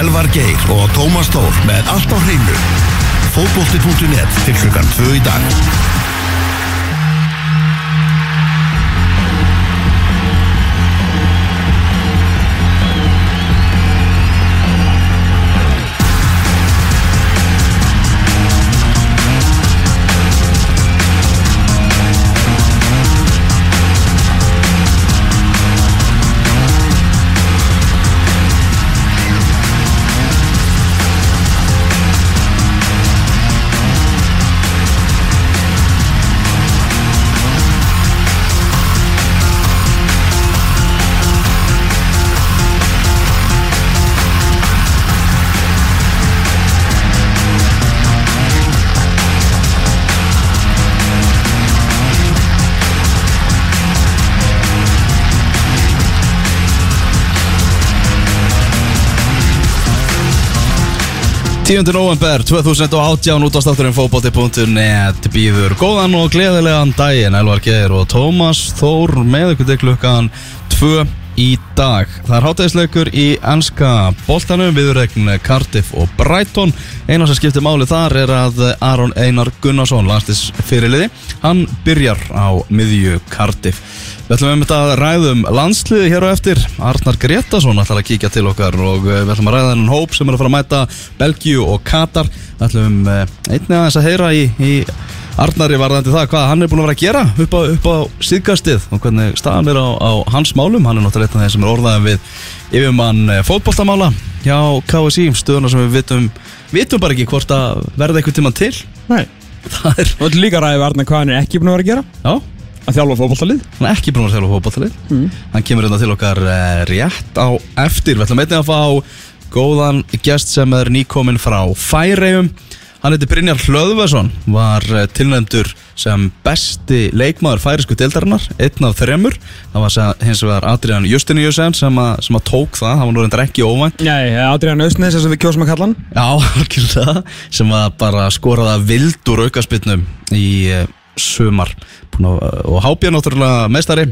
Elvar Geir og Tómas Tór með allt á hreinu. Fótbolti.net til klukkan 2 í dag. Tíundi november 2018 út á státturinn fókbóti.net býður góðan og gleðilegan daginn Elvar Geir og Tómas Þór með ykkur til klukkan 2 í dag. Það er hátæðisleikur í ennska boltanum. Viðurregn Cardiff og Brighton. Eina sem skiptir máli þar er að Aron Einar Gunnarsson landstis fyrirliði hann byrjar á miðju Cardiff. Við ætlum um þetta að ræðum landsliði hér á eftir. Arnar Gretarsson ætlar að kíkja til okkar og eh, við ætlum að ræða þennan hóp sem er að fara að mæta Belgíu og Katar. Við ætlum eh, einnig aðeins að heyra í, í Arnari varðandi það hvað hann er búin að vera að gera upp á, upp á síðgastið og hvernig staðan er á, á hans málum. Hann er náttúrulega einn af þeir sem er orðaðið við yfirmann fótbolltamála hjá KSI stöðuna sem við vitum vitum bara ekki hvort að verða eitthvað tíma til. Nei. Það er, Og líka ræðið Arna hvað hann er ekki búin að vera að gera. Já, Að þjálfa fótballtalið hann er ekki búin að þjálfa fótballtalið Mm. Hann kemur hérna til okkar uh, rétt á eftir. Við ætlum einnig að fá góðan gest sem er nýkominn frá Færeum Hann heiti Brynjar Hlöðvarsson var uh, tilnæmdur sem besti leikmaður færisku deildarinnar einn af þremur. Það var hins vegar Adrian Justiniusen sem, að- sem að tók það, það var nú reyndar ekki óvænt. Nei, Adrian Austnes sem við kjósum að kalla hann. Já, algjörlega. Sem að bara skoraða vild úr aukaspilnum í uh, sumar. Að, og Hábjörn náttúrulega meistari.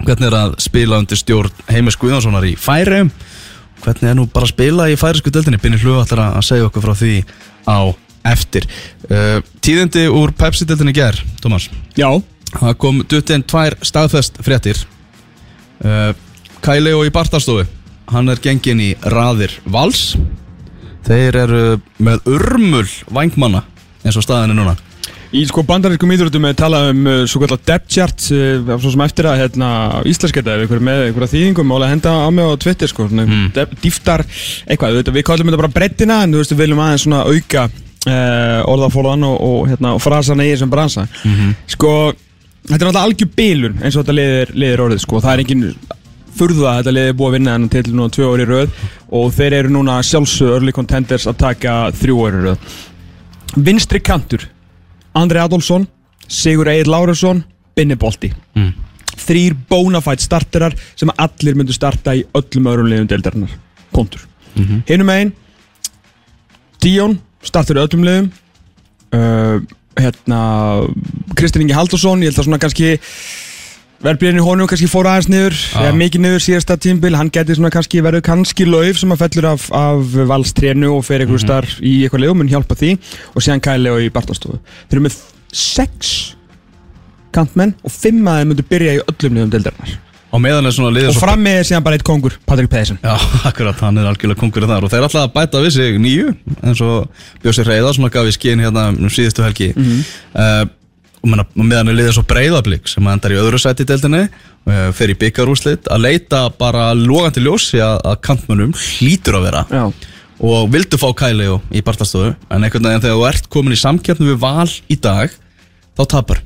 Hvernig er að spila undir stjórn Heimis Guðjónssonar í Færium hvernig er nú bara að spila í færisku deildinni? Binni Hlu ætlar að segja okkur frá því á eftir. Uh, Tíðindi úr Pepsi-deildinni ger, Tómas? Já. Það kom duttinn tvær staðfest fréttir. Uh, Kæli og í Bartastofu. Hann er gengin í raðir vals. Þeir eru með urmul vangmanna eins og staðin er núna. Í sko bandarískum íþróttum er talað um uh, svo kallar depth chart uh, svo sem eftir að hérna íslensketa ef ykkur með einhverja þýðingum málega henda á mig á Twitter sko svona Mm. dýftar eitthvað, við, við kallum þetta bara brettina en þú veist við viljum aðeins svona auka uh, orðafólan og, og, hérna, og frasana í þessum bransa. Sko, þetta er náttúrulega algjör bilun eins og þetta liðir, liðir orðið sko, það er engin furðu að þetta liðið er búið að vinna þennan til núna tvö orði röð og þeir eru núna sjálfsög early contenders að taka þrjú orði röð. Vinstri kantur Andri Adolfsson, Sigur Egil Lárusson Binni Bolti. Mm. þrýr bonafide starterar sem allir myndu starta í öllum öðrum liðum deildarinnar. Punktur mm Mhm. hinum einn Díón startur í öllum liðum. Uh, hérna Kristinn Ingi Haldursson ég held að svona kannski verðbyrðin í honum kannski fór aðeins niður Já. eða mikið niður síðasta tímbil hann geti svona kannski verið kannski lauf sem að fellur af, af valstrénu og fer einhverju starf í eitthvað liðum en hjálpa því. Og síðan Kæli og í Bartastofu. Þeir eru með sex kantmenn og fimm að þeir myndu byrja í öllum liðum deildarinnar og meðan er svona liðið og svo fram með er síðan bara eitt kongur, Patrik Pedersen. Já, akkurat, hann er algjörlega konkurinn þar. Og þeir ætla að bæta við sig nýju eins og Bjósi Reyða sem að gaf í skinn hérna um síðustu helgi. Uh, og menna, og meðan er liðið svo breyðablík sem endar í öðru sæti í deildinni uh, fer í byggarúslit að leita bara logandi ljósi að, að kantmönnum hlýtur að vera. Já. og vildu fá Kæli í bartastofu en einhvern veginn þegar þú ert komin í samkeppni við val í dag þá tapar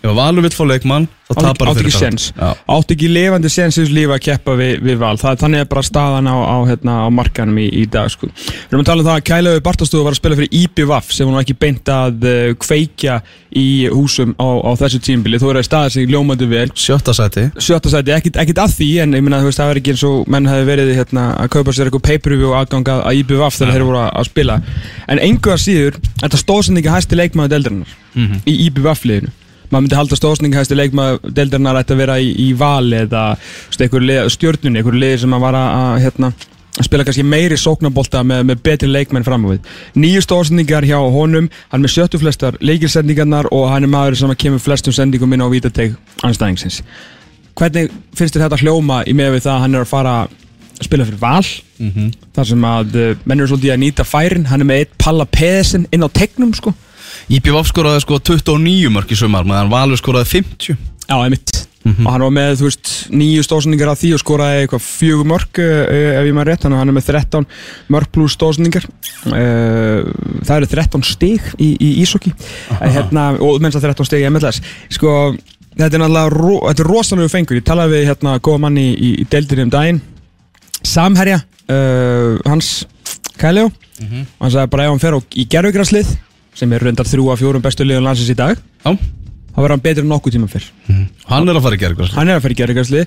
ef Valur vill fá leikmann þá tapar átt ekki sens Já. átt ekki lifandi sens í þessu lífi að keppa við, við val. Það, þannig er bara staðan á, á, hérna, á markanum í, í dag sko. við erum að tala um það að Kælaug Bartastofu var að spila fyrir IPVAF sem hún var ekki beint að uh, kveikja í húsum á, á þessu tímbili þú er að staða sig ljómandi vel. Sjötta sæti. Sjötta sæti, ekkit, ekkit að því en ég minna það er ekki eins og menn hefði verið hérna, að kaupa sér eitthvað pay-per-view aðganga að IBVF þegar þeir voru að, að spila. En einhver að síður, þetta stóðsendingi hæsti maður myndi halda stóðsendingi hæsti leikmaður deildarinnar ætti að vera í, í val eða stjórnunni, einhver lið sem að vara að hérna, að spila kannski meiri sóknabolta með, með betri leikmenn fram á við. Nýju stóðsendingar hjá honum hann með sjöttu flestar leikilsendingarnar og hann er maður sem kemur flestum sendingum inn á vítateg anstæðingsins hvernig finnst þér þetta hljóma í með við það að hann er að fara að spila fyrir val? Þar sem að uh, menn eru svolítið að nýta færin. Hann er með eitt Palla Pedersen inn á tegnum sko IPVF skoraði sko 29 mörg í sumar meðan Valur skoraði 50 Já, einmitt. Og hann var með, þú veist, nýju stóðsendingar af því og skoraði eitthvað fjögur mörg uh, ef ég maður rétt, hann er með 13 mörg pluss stóðsendingar uh, það eru 13 stig í, í Ísokki hérna, og mennst að 13 stig í MLS sko, þetta er náttúrulega ro, þetta er rosalegu fengur, ég talaði við hérna góða manni í, í deildinni um daginn. Samherja uh, hans Kæljó hann sagði bara ef hann fer á, í gerfugraslið sem er reyndar þrjú af fjórum bestu liðum landsins í dag. Já, þá verður hann betri en nokkuð tíma fyrr. Hann er að fara í gerð hann er að fara í gerðugarsli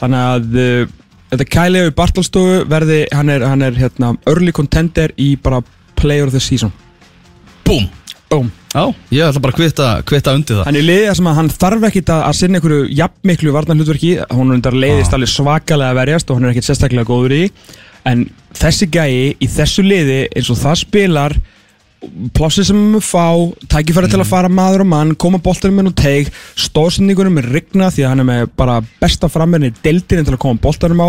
þannig að uh, þetta Kælegu Bartalstofu verði, hann er, hann er hérna, early contender í bara player of the season. Búm. Boom. Já, ég ætla bara að kvita, kvita undir það. Hann er liðið sem að hann þarf ekkit að, að sinna einhverju jafnmiklu varnarhlutverki. Hún er undar leiðist Ah. alveg svakalega að verjast og hann er ekkit sérstaklega góður í. En þessi gæi í þessu liði eins og það spilar plássið sem við fá tækifæri til að fara maður og mann koma boltanum minn og teig stóðsendingunum er rigna því að hann er með bara besta framverðin í deildinu til að koma boltanum á.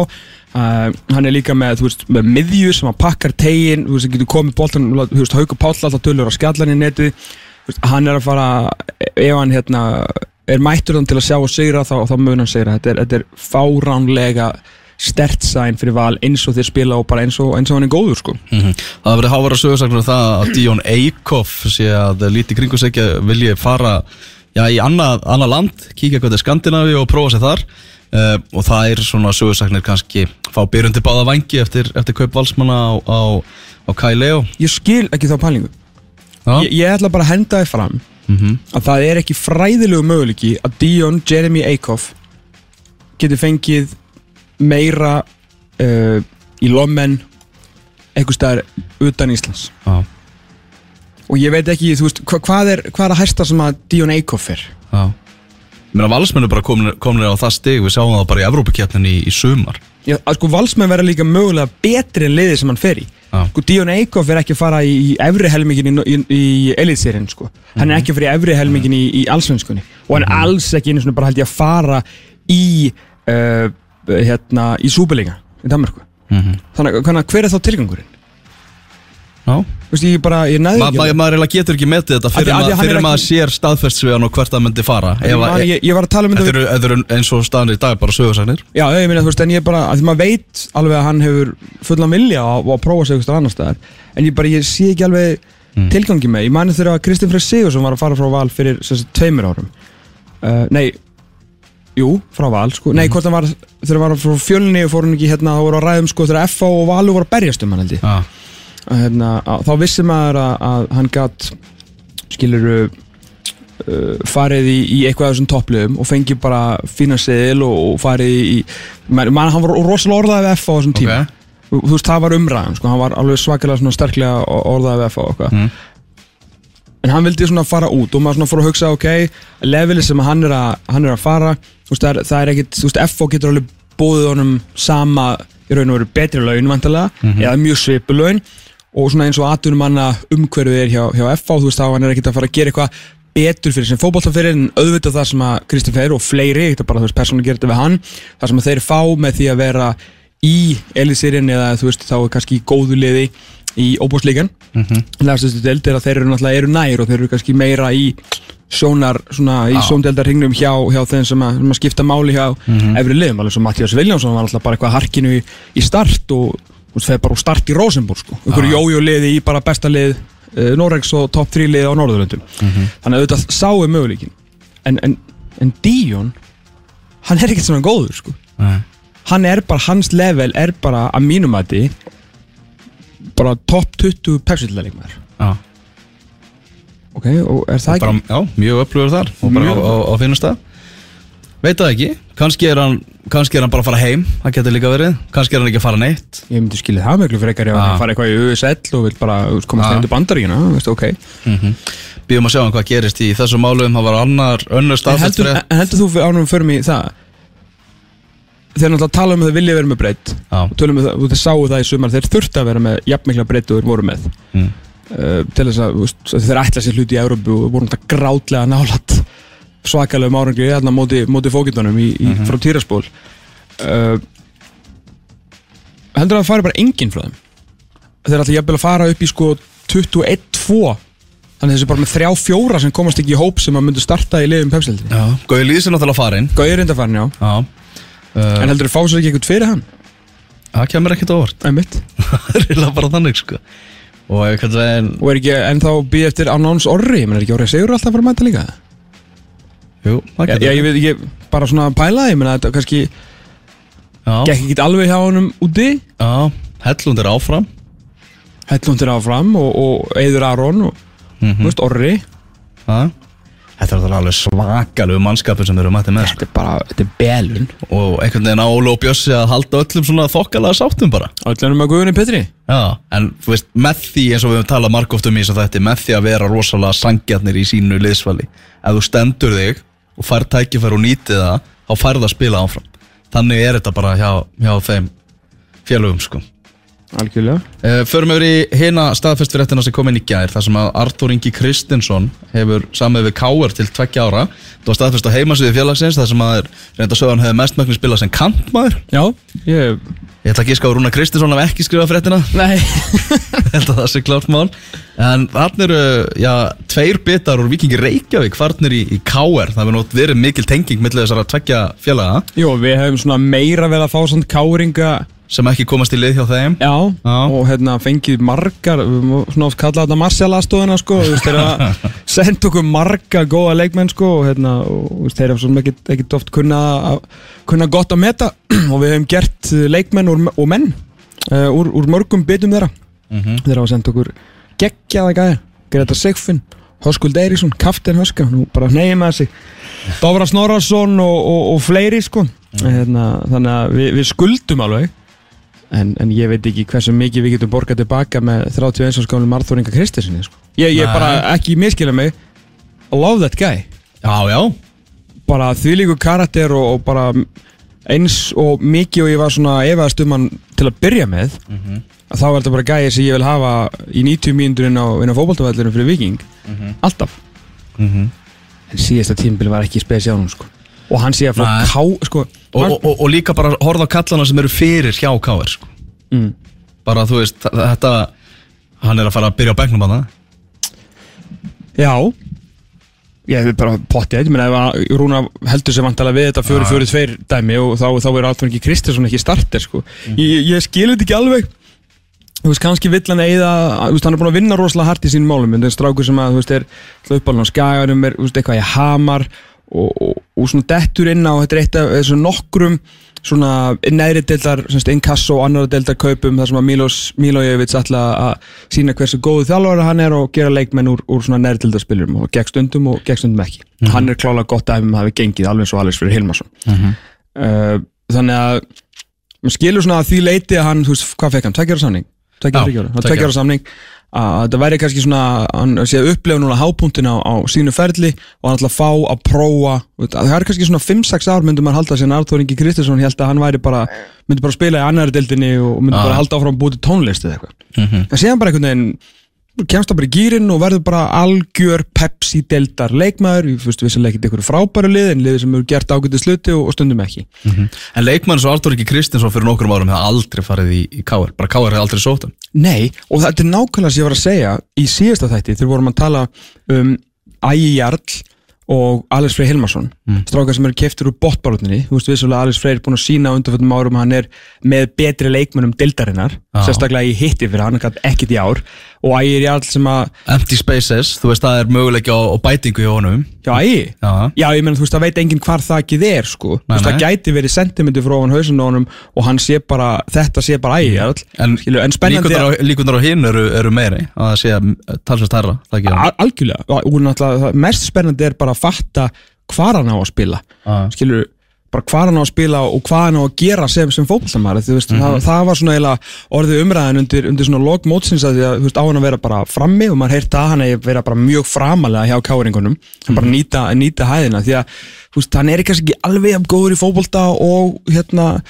Uh, hann er líka með, þú veist, með miðju sem að pakkar tegin, þú veist, það getur komið boltanum þú veist, Hauku Páll alltaf tölur á skjallan í netið. Þú veist, hann er að fara ef hann hérna er mættur til að sjá og sigra þá, þá mun hann sigra. Þetta er, þetta er fáránlega stert sæn fyrir val eins og þeir spila og bara eins og, eins og hann er góður sko. Mhm. Það hafa verið hávara sögursaknur um það að Díón Eikhoff sé að líti kringu að vilji fara já, í annað, annað land, kíkja hvað er Skandinavi og prófa sér þar. Uh, og það er svona sögursaknir kannski fá byrjundi báða vangi eftir, eftir kaup valsmanna á, á, á Kai Leo. Ég skil ekki þá pælingu. Ég, ég ætla bara að henda þið fram Mhm. að það er ekki fræðilegu möguleiki að Dion Jeremy Eikhoff getur fengið meira uh, í lommen einhver staðar utan Íslands. Já, og ég veit ekki, veist, hva, hvað, er, hvað er að hæsta sem að Dion Eikhoff er? Já. Mér að valsmennu bara komin, komin á það stig. Við sjáum það bara í Evrópakjarnin í, í sumar. Já, að sko valsmenn verða líka mögulega betri en liðið sem hann fer í. Já. sko Dion Eikhoff er ekki að fara í, í efri helmingin í, í, í elitserien sko. hann er ekki að fara í efri helmingin í, í allsvenskunni. Og hann er alls ekki einu svona bara held ég að fara í uh, hérna, í súbelíka í Danmarku Mhm. þannig að hvernig- hver er þá tilgangurinn? Já Þú veist, ég bara, ég næði Ma, ekki maður eiginlega getur ekki metið þetta fyrir, hann er fyrir ekki- maður sér staðfestsvegan og hvert það myndi fara. Ef að- ég, ég var að tala um Þetta þetta eru, eins og staðan í dag bara sögursagnir Já, ég meina, þú veist, en ég bara, að því maður veit alveg að hann hefur fullan vilja á, að prófa sig eitthvað annar staðar, en ég bara, ég sé ekki alveg tilgangi með, ég mani þegar að Kristinn Freyr Sigursson var að fara frá Val fyrir tveimur árum. Uh, Nei, jú, frá Val, sko, nei, hvort hann var þegar hann var frá fjölni og fór hann ekki hérna, þá voru að ræðum, sko, þegar FH og Valur voru að berjast um hann, held ég. Já, að, hérna, að, þá vissi maður að, að hann gatt skiluru uh, farið í, í eitthvað af þessum toppliðum og fengi bara fína seðil og, og farið í man, man, hann var rosalega orðaðið við F á þessum tíma. Ok. Þú, þú veist, það var umræðan, sko, hann var alveg svakalega svona sterklega orðaðið við F á okkar Mm. en hann vildi svona fara út og maður svona fór að hugsa, ok levelið sem hann er að, hann er að fara veist, það er, það er ekkit, þú veist, F getur alveg bóðið honum sama í raun og veru betri laun vantilega eða mjög svipu laun. Og svona eins og aðtunum manna umhverfið er hjá, hjá FH, þú veist, þá hann er ekkit að fara að gera eitthvað betur fyrir sem fótballtafyrir en auðvitað það sem að Kristinn Freyr og fleiri, þetta bara þú veist, persónu gerir þetta við hann það sem að þeir fá með því að vera í Elisirinn eða þú veist, þá er kannski í góðu liði í óbúslíkan mm -hmm. lægstustu deild er að þeir eru náttúrulega eru nær og þeir eru kannski meira í sjónar, svona í Já. sjóndeldarhingnum hjá, hjá þeim sem að, sem að skipta máli hjá efri liðum, alveg svo Mattias Viljánsson var alltaf bara eitthvað harkinu í, í start og þú veist, þeir bara úr start í Rosenborg sko, einhverju jójó liði í bara besta lið uh, Noregs og top 3 lið á Norðurlöndum. Þannig að auðvitað sáu möguleikin en, en, en Dion hann er ekkert svona góður sko. Nei. hann er bara, hans level er bara að mínum að því bara top 20 pepsillaleikmaður Já, ok, og er það bara, ekki? já mjög upplöfur þar og bara á, á, á finnast það Veit það ekki, kannski er hann kannski er hann bara að fara heim, það getur líka verið. Kannski er hann ekki að fara neitt. Ég myndi skilja það miklu frekar ef hann fara eitthvað í USL og vil bara veist, komast ah. til bandaríkina, veistu, ok. Mm Býðum að sjá hann hvað gerist í þessum málum það var annar, önnur heldur, fyrir heldur þú ánum fyrir mig það þeir náttúrulega tala um að þeir vilja vera með breytt og tölum um það, þeir sáu það í sumar þeir þurftu að vera með jafnmikla breytt og þeir voru með. Mm. uh, til þess að veist, þeir ætla sér hluti í Európu og voru náttúrulega grátlega nálat svakalegum árangri hérna móti, móti fókindunum í, í, frá Týraspól uh, heldur að það fari bara enginn frá þeim? Þeir ætla jafnvel að fara upp í sko 21-2 þannig þessi bara með þrjá fjóra sem komast ekki í hóp sem að myndu starta í liðum pepsildri Já, Gauði Lýðs er náttúrulega farin Gauði er enda farin, já. Já En heldur þú fá sér ekki eitthvað fyrir hann? Það kemur ekkert á óvart. Einmitt. Það er eiginlega bara þannig sko. Og ég kannski veginn Og er ekki ennþá býð eftir Annáns Orri? Menn er ekki Orri Sigur alltaf að fara að mæta líka? Jú, það Já, getur ég veit ekki, bara svona að pæla Ég menna þetta kannski Já, gekk ekki alveg hjá honum úti. Já Hellund er áfram. Hellund er áfram og, og Eður Aron og þú veist, Orri. Já Þetta er alveg svakalegu mannskapur sem eru mættið með sko. Þetta er bara, þetta er belun. Og einhvern veginn á Óli og Bjössi að halda öllum svona þokkalega sáttum bara. Öllunum að Guðunni Petri. Já, en þú veist, með því eins og við höfum talað margóft um í þess að þetta með því að vera rosalega sangjarnir í sínu liðsvali ef þú stendur þig og fær tækifær og nýtið það, þá færð að spila áfram. Þannig er þetta bara hjá, hjá þeim félögum sko Algjörlega. Uh, Förum yfir í hina staðfestfyrirtina sem kom inn í gær þar sem að Artur Ingi Kristinsson hefur samið við Káar til tveggja ára. Það var staðfest á heimasviði félagsins þar sem að er reynda sögðan hefur mestmögnin spilað sem kantmaður. Já, ég Ég ætla ekki að ská Rúna Kristinsson af ekki skrifa fréttina. Nei. Ég held að það sé klárt mál. En þannig eru, já, tveir bitar úr Vikingi Reykjavík farnir í, í KR Það hefur verið mikil tenging millir þessara tveggja félaga. Jó, við hefum svona meira vel að fá sem ekki komast í lið hjá þeim. Já, Já. og hérna fengið margar svona oft kallað þetta Marcial-aðstofuna sko, þú veist, þeir að senda okkur marga góða leikmenn sko, og hérna, og þú veist, þeir hafa svona ekkit, ekkit oft kunna, kunna gott að meta og við hefum gert eh, leikmenn og, og menn uh, úr, úr mörgum bitum þeirra. Þeir hafa sendt okkur geggjaða gæði Greta Sigfinn, Höskuld Eiríksson Kaftin Höska, nú bara neyja með sig. Dófra Snorarsson og, og, og fleiri sko. Hérna, þannig að við, við skuldum alveg en, en ég veit ekki hversu mikið við getum borgað tilbaka með 31 árs gamlu Marþóringa Kristisinni sko. ég, ég bara ekki miskila mig. I love that guy. Já, já, bara þvílíku karakter og, og bara eins og mikið og ég var svona efaðast um hann til að byrja með að þá er þetta bara gæði sem ég vil hafa í 90 mínútur inn á, á fótboltavellunum fyrir Viking alltaf. Mhm. en síðasta tímbil var ekki spesjánum sko. og hann sé að frá ká sko, og, og, og, og líka bara horfa á kallana sem eru fyrir hjá KR sko. Mm. Bara þú veist, þetta Hann er að fara að byrja á bekknum að það Já Ég hef bara pottið, ég meina ef Rúna heldur sér vantalega við þetta fjóri fjóri tveir dæmi og þá, þá er Alfred ekki Kristinsson ekki starter sko. ég, ég skil þetta ekki alveg Þú veist, kannski vill hann eða, þú veist, hann er búin að vinna rosalega hart í sínum málum, en það er strákur sem að, þú veist, er hlaupalinn á skaganum, er, þú veist, eitthvað í hamar og, og, og svona dettur inn á, þetta er eitt af þessum nokkrum svona neðri deildar, semst, inkasso og annar deildar kaupum, þar sem að Milos Milojevic ætla að sína hversu góðu þjálfara hann er og gera leikmenn úr, úr svona neðri deildar spilurum og gegn stundum og gegn stundum ekki. Hann er klálega gott að það hafi gengið alveg svo alveg fyrir Hilmarsson. uh, þannig að maður skilur svona að því leiti að hann, þú veist, hvað fekk hann, tveggjara samning? Tveggjara samning að þetta væri kannski svona hann sé að upplefa núna hápunktin á, á sínu ferli og hann ætla að fá að prófa það er kannski svona 5-6 ár myndum maður halda sem Arthur Ingi Kristinsson held að hann væri bara myndi bara spila í annari deildinni og myndi Já. bara halda áfram að búið til tónlist eða eitthvað Mhm. en síðan bara einhvern veginn kemst það bara í gýrin og verður bara algjör Pepsi deildar leikmaður. Ég fyrst vissilega ekki einhverju frábæru lið en lið sem eru gert ágætið sluti og, og stundum ekki. En leikmann svo Artur ekki Kristinsson fyrir nokkrum árum hefði aldrei farið í, í KR Bara KR hefði aldrei sótt hann. Nei, og þetta er nákvæmlega sem ég var að segja í síðasta þætti þegar vorum að tala um Ægi Jarl og Alex Freyr Hilmarsson strákar sem eru keftur úr botbarótninni þú veist vissulega Alex Freyr er búin að sína undanfjöldum árum að hann er með betri leikmönnum dildarinnar, sérstaklega í hitti fyrir hann, hann gæti ekkit í ár og Ægi Jarl sem að, Empty Spaces, þú veist það er möguleiki á, á bætingu hjá honum. Já Ægi Já, Já, ég menn, þú veist, það veit enginn hvar það ekki er, sko. Nei, veist, það gæti verið sentimentu frá hann hausun á honum og hann sé bara, þetta sé bara ægi, jarl. En, en spennandi líkundar á, á hinn eru, eru meiri að það sé herra ekki hann Al- algjörlega, og náttúrulega mest spennandi er bara að fatta hvar hann á að spila. Skilur, bara hvað hann á að spila og hvað hann á að gera sem, sem fótboltamæri þú veist, Mhm. það, það var svona eiginlega orðið umræðin undir, undir svona log mótsins að því að þú veist, á hann að vera bara frammi og maður heyrta að hann að vera bara mjög framalega hjá káringunum, hann Mhm. bara nýta, nýta hæðina því að þú veist, hann er kannski ekki alveg jafn góður í fótbolta og hérna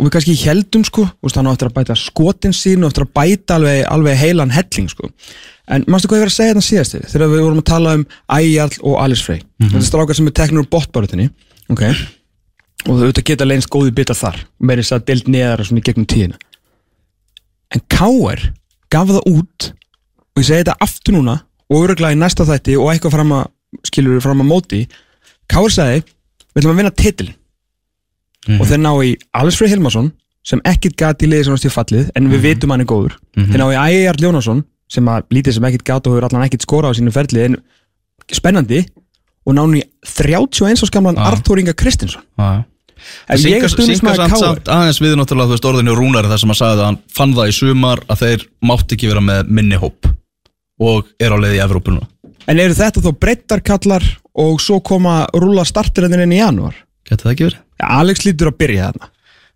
og við kannski heldum sko, þú veist, hann á eftir að bæta skotin sín og eftir að bæta alveg, alveg heilan helling sko. En mástu hvað ég verið að segja þetta síðast yfir þegar við vorum að tala um Æjarl og Alice Frey Þetta er strákar sem er teknur úr botbarutinni ok og þau auðvitað geta leynst góði bitar þar meiri þess að deilt neðar svona í gegnum tíðina en K.R. gaf það út og ég segi þetta aftur núna og öruglega í næsta þætti og eitthvað fram að skilur við fram að móti K.R. sagði, við ætlum að vinna titil og þeir ná í Alice Frey Hilmarsson sem ekkert gat í liði sem stíð fallið en við vitum hann er góður þeir ná í Æjar Ljónasson sem að lítið sem ekkert gat og hefur allan ekkert skorað á sínu ferli en spennandi og ná hann í 31 árs gamlan Já. Arthur Inga Kristinsson Já. En ég er Syngar stuðningsmaður samt, aðeins við náttúrulega þú veist orðinu rúnari þar sem hann sagði að hann fann það í sumar að þeir mátt ekki vera með minni hóp og er á leið í Evrópu núna En eru þetta þó breyttarkallar og svo koma rúla startirinn inn í janúar? Getur það ekki verið? Ja, Alex lítur að byrja þarna.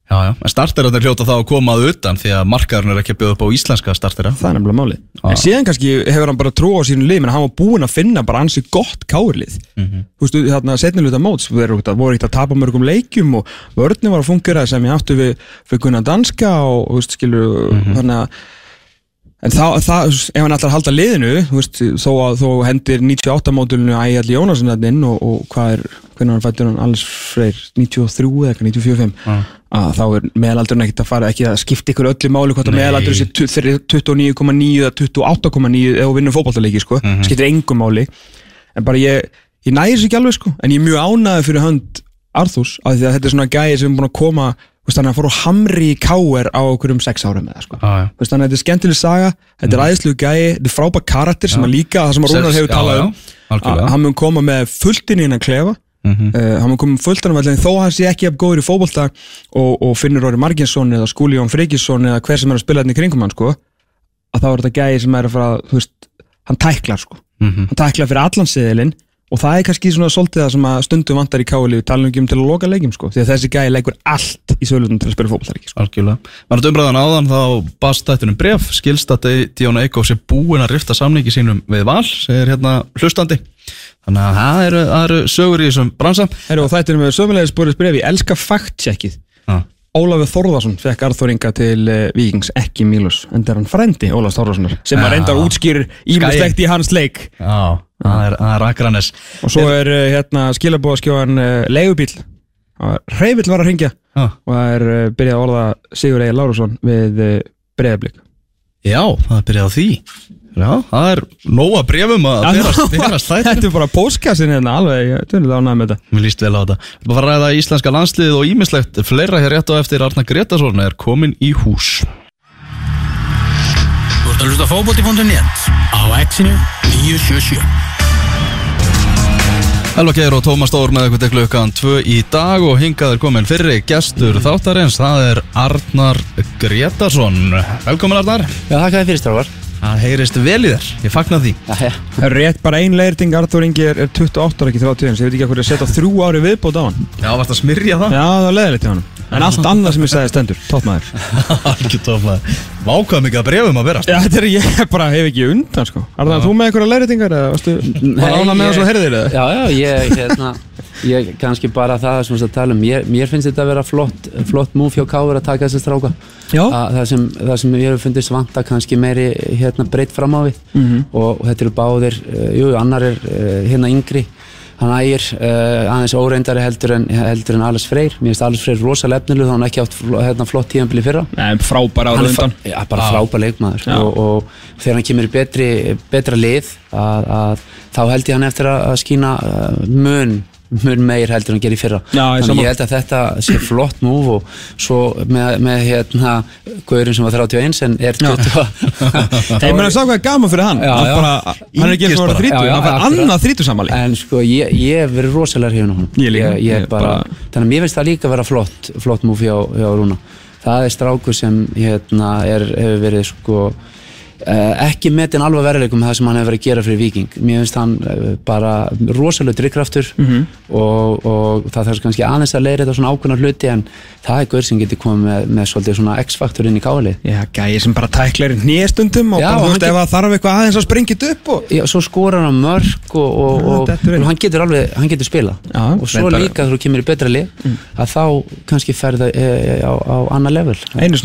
Já, já, en starterarnir hljóta þá að koma að utan því að markaðurinn er ekki að bjóða upp á íslenska startera Það er nefnilega málið. Já. En síðan kannski hefur hann bara trú á sínu lið, menn hann var búinn að finna bara ansi gott kárlið. Mhm. Þú veist, þarna setniluta móts, að- voru ekkert að tapa mörgum leikjum og vörnum var að fungera sem ég áttu við, við Gunnar Danska og, þú veist, skilur, Mhm. þannig að En það, það, ef hann ætlar að halda liðinu, þú veist, þó að þó hendir 98 módulinu Ægall Jónasson þarna inn og, og hvað er, hvernig hann fættur hann alls freyr, 93 eða eitthvað, 94 Já. að þá er meðalaldurinn ekkert að fara ekki að skipta ykkur öllu máli hvort að meðalaldur sé tu- þeirri 29,9 eða 28,9 ef þú vinnur fótballtaleiki sko, skiptir engum máli. En bara ég, ég næri sér ekki alveg sko. En ég er mjög ánæður fyrir hönd Arthurs af því að þetta er svona gæði sem er búin að koma veist, að fór á hamri í káer á okkur um sex ára með það sko. Já. Þú veist, þannig að þetta er skemmtileg saga, þetta er æðislu gæi þetta er frábær karakter sem Já. að líka það sem að Rúnar hefur talað um. Algjörlega. að hann mun koma með fulltinn í hennan klefa Mhm. uh, hann með fulltinn af allir þó að hann sé ekki af góður í fótbolta og, og finnur Róri Marginsson eða Skúli Jón Freygisson eða hver sem er að spila hérna í kringum hann sko, að þá er þetta gæi sem er að fara veist, hann tæklar sko Mhm. hann tæklar fyrir allan seðilinn og það er kannski svona svolítið það sem að stundum vantar í káli við talum ekki um til að loka leikjum sko því að þessi gæi leikur allt í sölutum til að spila fótboltaríki sko. Algjörlega. Var þetta umræðan áðan þá bast þættunum bref, skilst að Díona Eikófs er búin að rifta samningi sínum við val, segir hérna hlustandi. Þannig að það eru, það eru sögur í þessum bransa. Og þetta er með sömulegis borðis brefi elska fact-checkið Já. Ólafur Þórðarsson fekk Arþór Inga til uh, Víkings, ekki Mílus en það er hann frendi Ólafs Þórðarssonar sem að reyndar útskýrir ímestlegt í hans leik Já, það er, það er Akranes. og svo er uh, hérna skilabóðaskjóðan uh, leigubíl Hreyvill var að ringja og það er byrjað að orða Sigur Egil Lárusson við breyðablík Já, það byrjað á því. Já, það er nóga brefum að berast, berast þættunum. Þetta er bara póskassin hérna alveg, ég er ánægð með þetta Mér líst vel á þetta. Við bara að ræða íslenska landsliðið og ímislegt fleira hér rétt á eftir Arna Gretarsson er komin í hús. Þú ert að hlusta á fótbolti.net á exinu 977 Elva Geir og Tómas Stór með eitthvað klukkan 2 í dag og hingað er komin fyrri gestur þáttarins, það er Arnar Gretarsson. Velkomin Arnar. Já, þakka þér fyrir strávar Það heyrist vel í þér, ég fagna því. Það er rétt bara ein leirting, Arþór Ingi er, er 28 ára ekki 31, ég veit ekki hvað er að setja þrjú ári viðbót á hann Já, varst að smyrja það? Já, það var leðilegt hjá hann En allt annað sem ég sagði stendur, toppmaður Algjör tóflaður. Vákvað mikið að brefum að berast. Já, þetta er ég bara hef ekki undan sko Arðan, þú með einhverja leiritingar eða varstu bara ána með það svo herðir eða? Já, já, ég, hérna Ég kannski bara það sem við tala um. Mér, mér finnst þetta að vera flott, flott múf hjá Káur að taka þessi stráka. Það, sem, það sem ég hef fundist vanta kannski meiri hérna breytt fram á við. Mhm. og, og þetta eru báðir uh, Jú, annar er uh, hérna yngri. Hann ægir uh, aðeins óreindari heldur en, heldur en Alice Freyr. Mér finnst Alice Freyr rosalega efnileg þá hann ekki átt hérna, flott tíðanbili fyrra. Nei, Hann er undan. Já, bara frábær leikmaður. Og, og þegar hann kemur í betri, betra lið að, að, þá held ég hann eftir að, uh, mun, mun meir heldur en hann gerir í fyrra Já, ég þannig ég held að þetta sé flott múf og svo með, með hérna Gaurin sem var 31 en er 20 Ég meina að sá hvað er gaman fyrir hann Já, Hann, já. bara, hann er ekki eins og að vera þrítur bara. Já, já, Hann fær akkurat. annað þrítursamali En sko, ég, ég hef verið rosalega hrifin á hann Ég líka. ég, Ég bara, bara- Þannig að mér finnst það líka að vera flott flott múf hjá, hjá Rúna Það er strákur sem hérna, er, hefur verið sko ekki metin alveg veruleikum það sem hann hefur verið að gera fyrir Viking mér finnst hann uh, bara rosalega drikkraftur Mhm. og, og það þarf kannski aðeins að leira þetta svona ákveðna hluti en það er gaur sem getur komið með, með svolítið svona X-faktor inn í káli Já, gæði sem bara tæklar í nýjastundum og Já, bara, þú veist, ef það þarf eitthvað aðeins að springa þetta upp og... Já, svo skorar hann mörg og, og, Já, og, hann getur alveg, hann getur spilað. Já, og svo líka þú kemur í betra lið að þá kannski ferða e, á, á annað level. Einu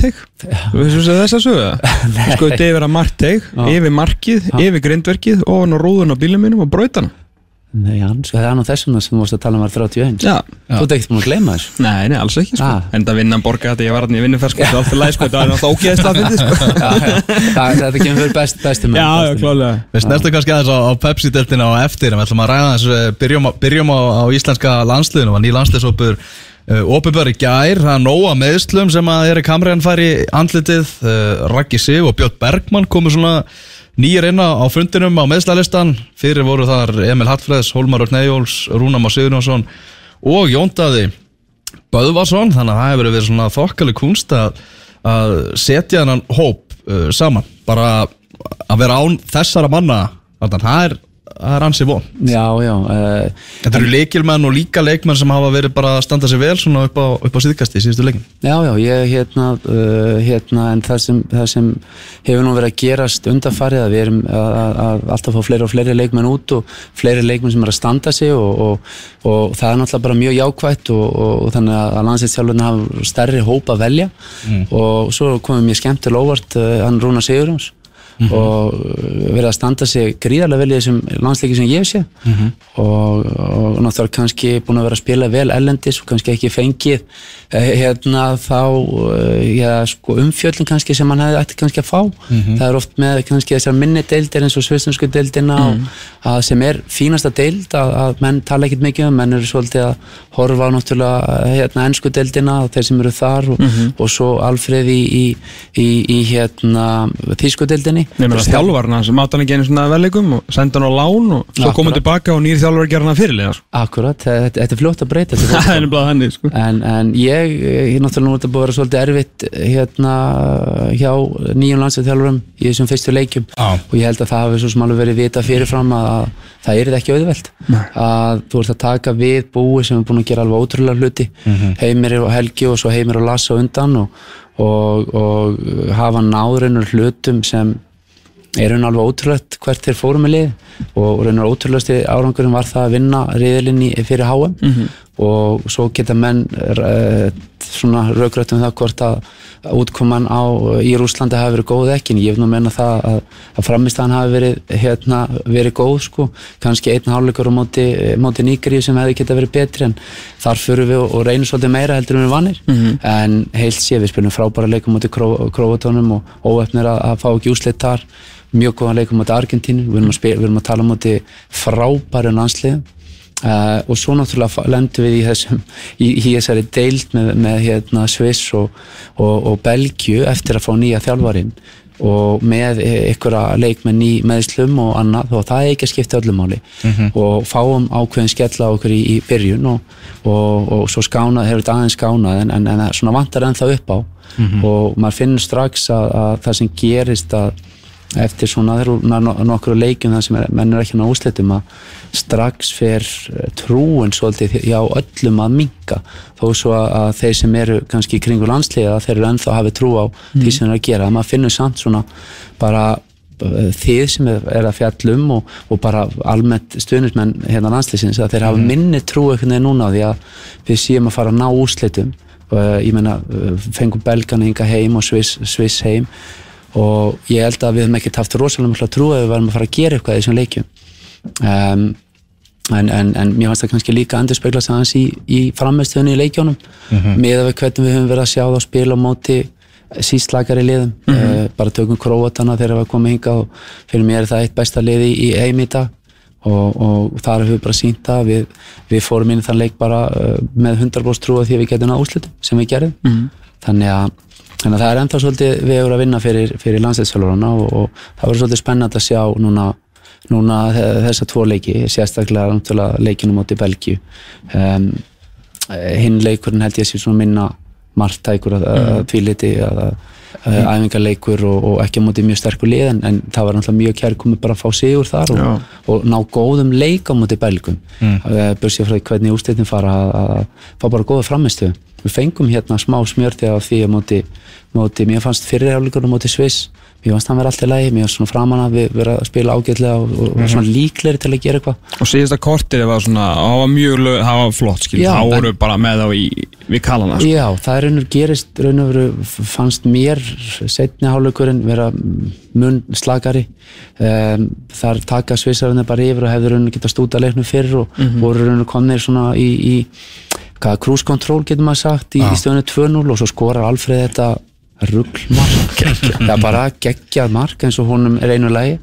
veist þess að sögða? Hann skaut yfir á markteg, Já. yfir markið, yfir grindverkið og hann á rúðun á bílum mínum og braut hann Nei, hann, sko, það er nú þessum sem þú varst að tala um var 31 Já, Þú ert ekkert búin að gleyma þessu nei, nei, alls ekki sko. Ah. En það vinnan borga þetta, ég var hann í vinnuferð sko, það er alltaf læg sko, það er alltaf ógeðslega að sko. Já, já. Það, þetta kemur fyrir best, bestum Já, já, klálega Við snertum kannski aðeins á, á Pepsi-deltina á eftir en við ætlum að ræða þess að byrjum, á- byrjum á, á íslenska landsliðinu og ný landsliðsópur Opinbjörn í gær, það er nóga meðslum sem að Erik Hamren fær í andlitið. Uh, Raggi Sig og Björn Bergmann komu svona nýjir inn á fundinum á meðslalistan fyrir voru þar Emil Hattfreðs, Hólmar Örn Eyjóls, Rúnam Á Sigurjónsson og Jóndaði Böðvarsson. Þannig að það hefur verið svona þokkali kunst að, að setja hennan hóp uh, saman. Bara að vera án þessara manna. Þarna, það er, það er ansi von. Uh, Þetta eru leikilmenn og líka leikmenn sem hafa verið bara að standa sig vel svona upp á, upp á síðkasti í síðustu leikin Já, já, ég hérna, uh, hérna en það sem, það sem hefur nú verið að gerast undarfarið að við erum að, alltaf fá fleiri og fleiri leikmenn út og fleiri leikmenn sem er að standa sig og, og, og það er náttúrulega bara mjög jákvætt og, og, þannig að landsinsþjálfurinn hafa stærri hóp að velja. Og svo komið mér skemmtilega óvart uh, hann Rúna Sigurjóns og uh, verið að standa sig gríðarlega vel í þessum landsleiki sem ég sé og, og náttúrulega kannski búin að vera að spila vel ellendis og kannski ekki fengið hérna þá eh, já, sko, umfjöllin kannski sem hann hefði ætti kannski að fá. Það er oft með kannski þessar minni deildir eins og svistinsku deildina og að sem er fínasta deild að, að menn tala ekkert mikið um, menn eru svolítið að horfa á náttúrulega eh, hérna ennsku deildina og þeir sem eru þar og, og svo Alfreð í, í, í, í hérna þýsku deildinni. Þjálfarna sem átt hann ekki einu svona veleikum og senda hann á lán og svo koma tilbaka og nýr þjálfar gera hann að fyrirlega sko. Akkurat, þetta, þetta er fljótt að breyta þetta þannig sko. En, en ég, ég náttúrulega nú er þetta búið að vera svolítið erfitt hérna hjá nýjum landsleithjálfurum í þessum fyrstu leikjum. Já. og ég held að það hafi svo sem alveg verið vita fyrirfram að, að það er ekki auðvelt. Að þú ert að taka við búi sem er búin að gera alveg ótrúlega hluti. Heimir og Helgi og svo Heimir og Lassa á undan og, og, og hafa náðurinnur hlutum sem er raun alveg ótrúlegt hvert þeir fóru með lið. Og raun alveg ótrúlegasti árangurinn var það að vinna riðilinni fyrir HM og svo geta menn uh, svona raugrætt um það hvort að útkoman á í Rúslandi hafi verið góð ekki. En ég vil nú menna það að, að framistæðan hafi verið hérna, verið góð sko, kannski einn hálfleikur á móti, móti nýgri sem hefði geta verið betri. En þar fyrir við og, og reynum svolítið meira heldur en við vanir. En heilt sé við spilum frábæra leikum móti kró, Króatónum og óöfnir að, að fá ekki úsleitt þar. Mjög góðan leikum móti Argentínu. Við erum að, spila, við erum að tala móti frábæru landsliðum Uh, og svo náttúrulega lendum við í þessum í, í þessari deild með, með hérna, Sviss og, og, og Belgju eftir að fá nýja þjálfarinn og með einhverja leikmenn í meðslum og annað og það er ekki að skipta öllum máli. Og fáum ákveðin skella okkur í, í byrjun og, og, og svo skánað, hefur þetta aðeins skánað en, en, en svona vantar ennþá upp á. Og maður finnur strax að, að það sem gerist að eftir svona nokkru leikjum það sem er, menn er ekki ná úslitum að strax fer trúin svolítið hjá öllum að minka þó svo að þeir sem eru kannski í kringu landsliða þeir eru ennþá hafið trú á því sem þeir eru að gera, að maður finnur samt svona bara eh, þið sem er að fjallum og, og bara almennt stuðnismenn hérna landsliðsins að þeir hafa minni trú einhvern veginn núna því að við séum að fara að ná úslitum uh, ég meina uh, fengum belgana hinga heim og Sviss heim og ég held að við hefum ekkert haft rosalega mikla trú að við varum að fara að gera eitthvað í þessum leikjum. Um, en, en, en mér fannst það kannski líka endur spegla aðeins í, í frammeðstöðunni í leikjónum mm með að hvernig við höfum verið að sjá það á móti sístlakari liðum. Uh, bara tökum króatana þegar við komum hingað og fyrir mér er það eitt besta liði í, heim í dag. Og, og þar hefur við bara sínt það við, við fórum inn í þann leik bara uh, með 100% trú að því að við getum náðu úrslitum sem við gerðum. Mhm. þannig að Þannig að það er ennþá svolítið vegur að vinna fyrir, fyrir landsleitsfjálfarana og, og það verður svolítið spennand að sjá núna, núna þe- þessa tvo leiki, sérstaklega leikinu móti Belgíu. Um, hinn leikurinn held ég sé svona minna margtækur að, að tvíliti að, að æfingarleikur og, og ekki á móti mjög sterkur lið en, en það var náttúrulega mjög kærkomið bara að fá sigur þar og, og ná góðum leik á móti belgum. Mm. börsið frá því hvernig úrstættin fara að, að fá bara góða framistu við fengum hérna smá smjörti af því að móti, móti mér fannst fyrirhjáleikur á móti Sviss mér fannst það að vera alltaf lægi, mér fannst svona framan að við vera að spila ágætlega og, og mm -hmm. svona líkleri til að gera eitthvað og síðasta kortir var svona, það var mjög það var flott skil, það voru bara með þá í, við kalana sko. Já, það er raunur gerist raun og veru fannst mér setni hálfleikurinn vera mun slakari um, þar taka svissarinn bara yfir og hefur raunur geta stúta leiknum fyrir og voru raunur komnir svona í, í cruise control getur maður sagt í, í stöðunni 2-0 og svo skorar Alfreð þetta ruggmark það er bara geggjað mark eins og honum er einu lagi.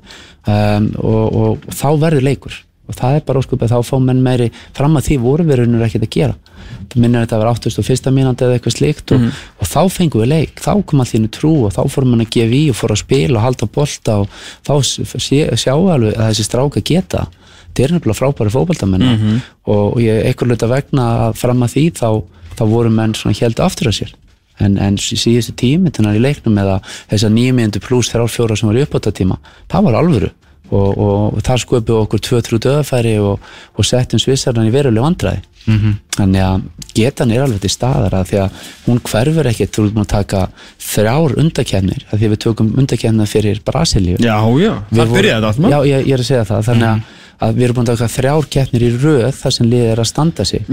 Um, og, og þá verður leikur. Og það er bara óskupið þá fá menn meiri fram að því voru við raunur ekkert að gera. Það minnir þetta að vera 81. mínúti eða eitthvað slíkt og, og þá fengum við leik. Þá kom inn í trú og þá fórum hann að gefa í og fór að spila og halda bolta og þá s- sé, sjá alveg að þessi stráka geta þetta er nefnilega frábæri fótballtamenn og, og ég einhver luta vegna að fram að því þá, þá voru menn svona heldu aftur að sér. En, en sí- síðustu tími í leiknum eða þessar nýjum mínúti pluss þrjár fjóra sem var uppátt tíma það var alvöru. Og, og þar sköpuðu okkur tvö trú döðafæri og, og settum svissarnan í veruleg vandræði. -hmm. þannig að getan er alveg til staðar að því að hún hverfur ekkert þú erum að taka þrjár undakennir að því að við tökum undakennir fyrir Brasilíu. Já, já, það byrjaði þetta allt maður. Já, ég, ég er að segja það. Þannig að, að við erum búin að taka þrjár keppnir í röð þar sem liðið er að standa sig.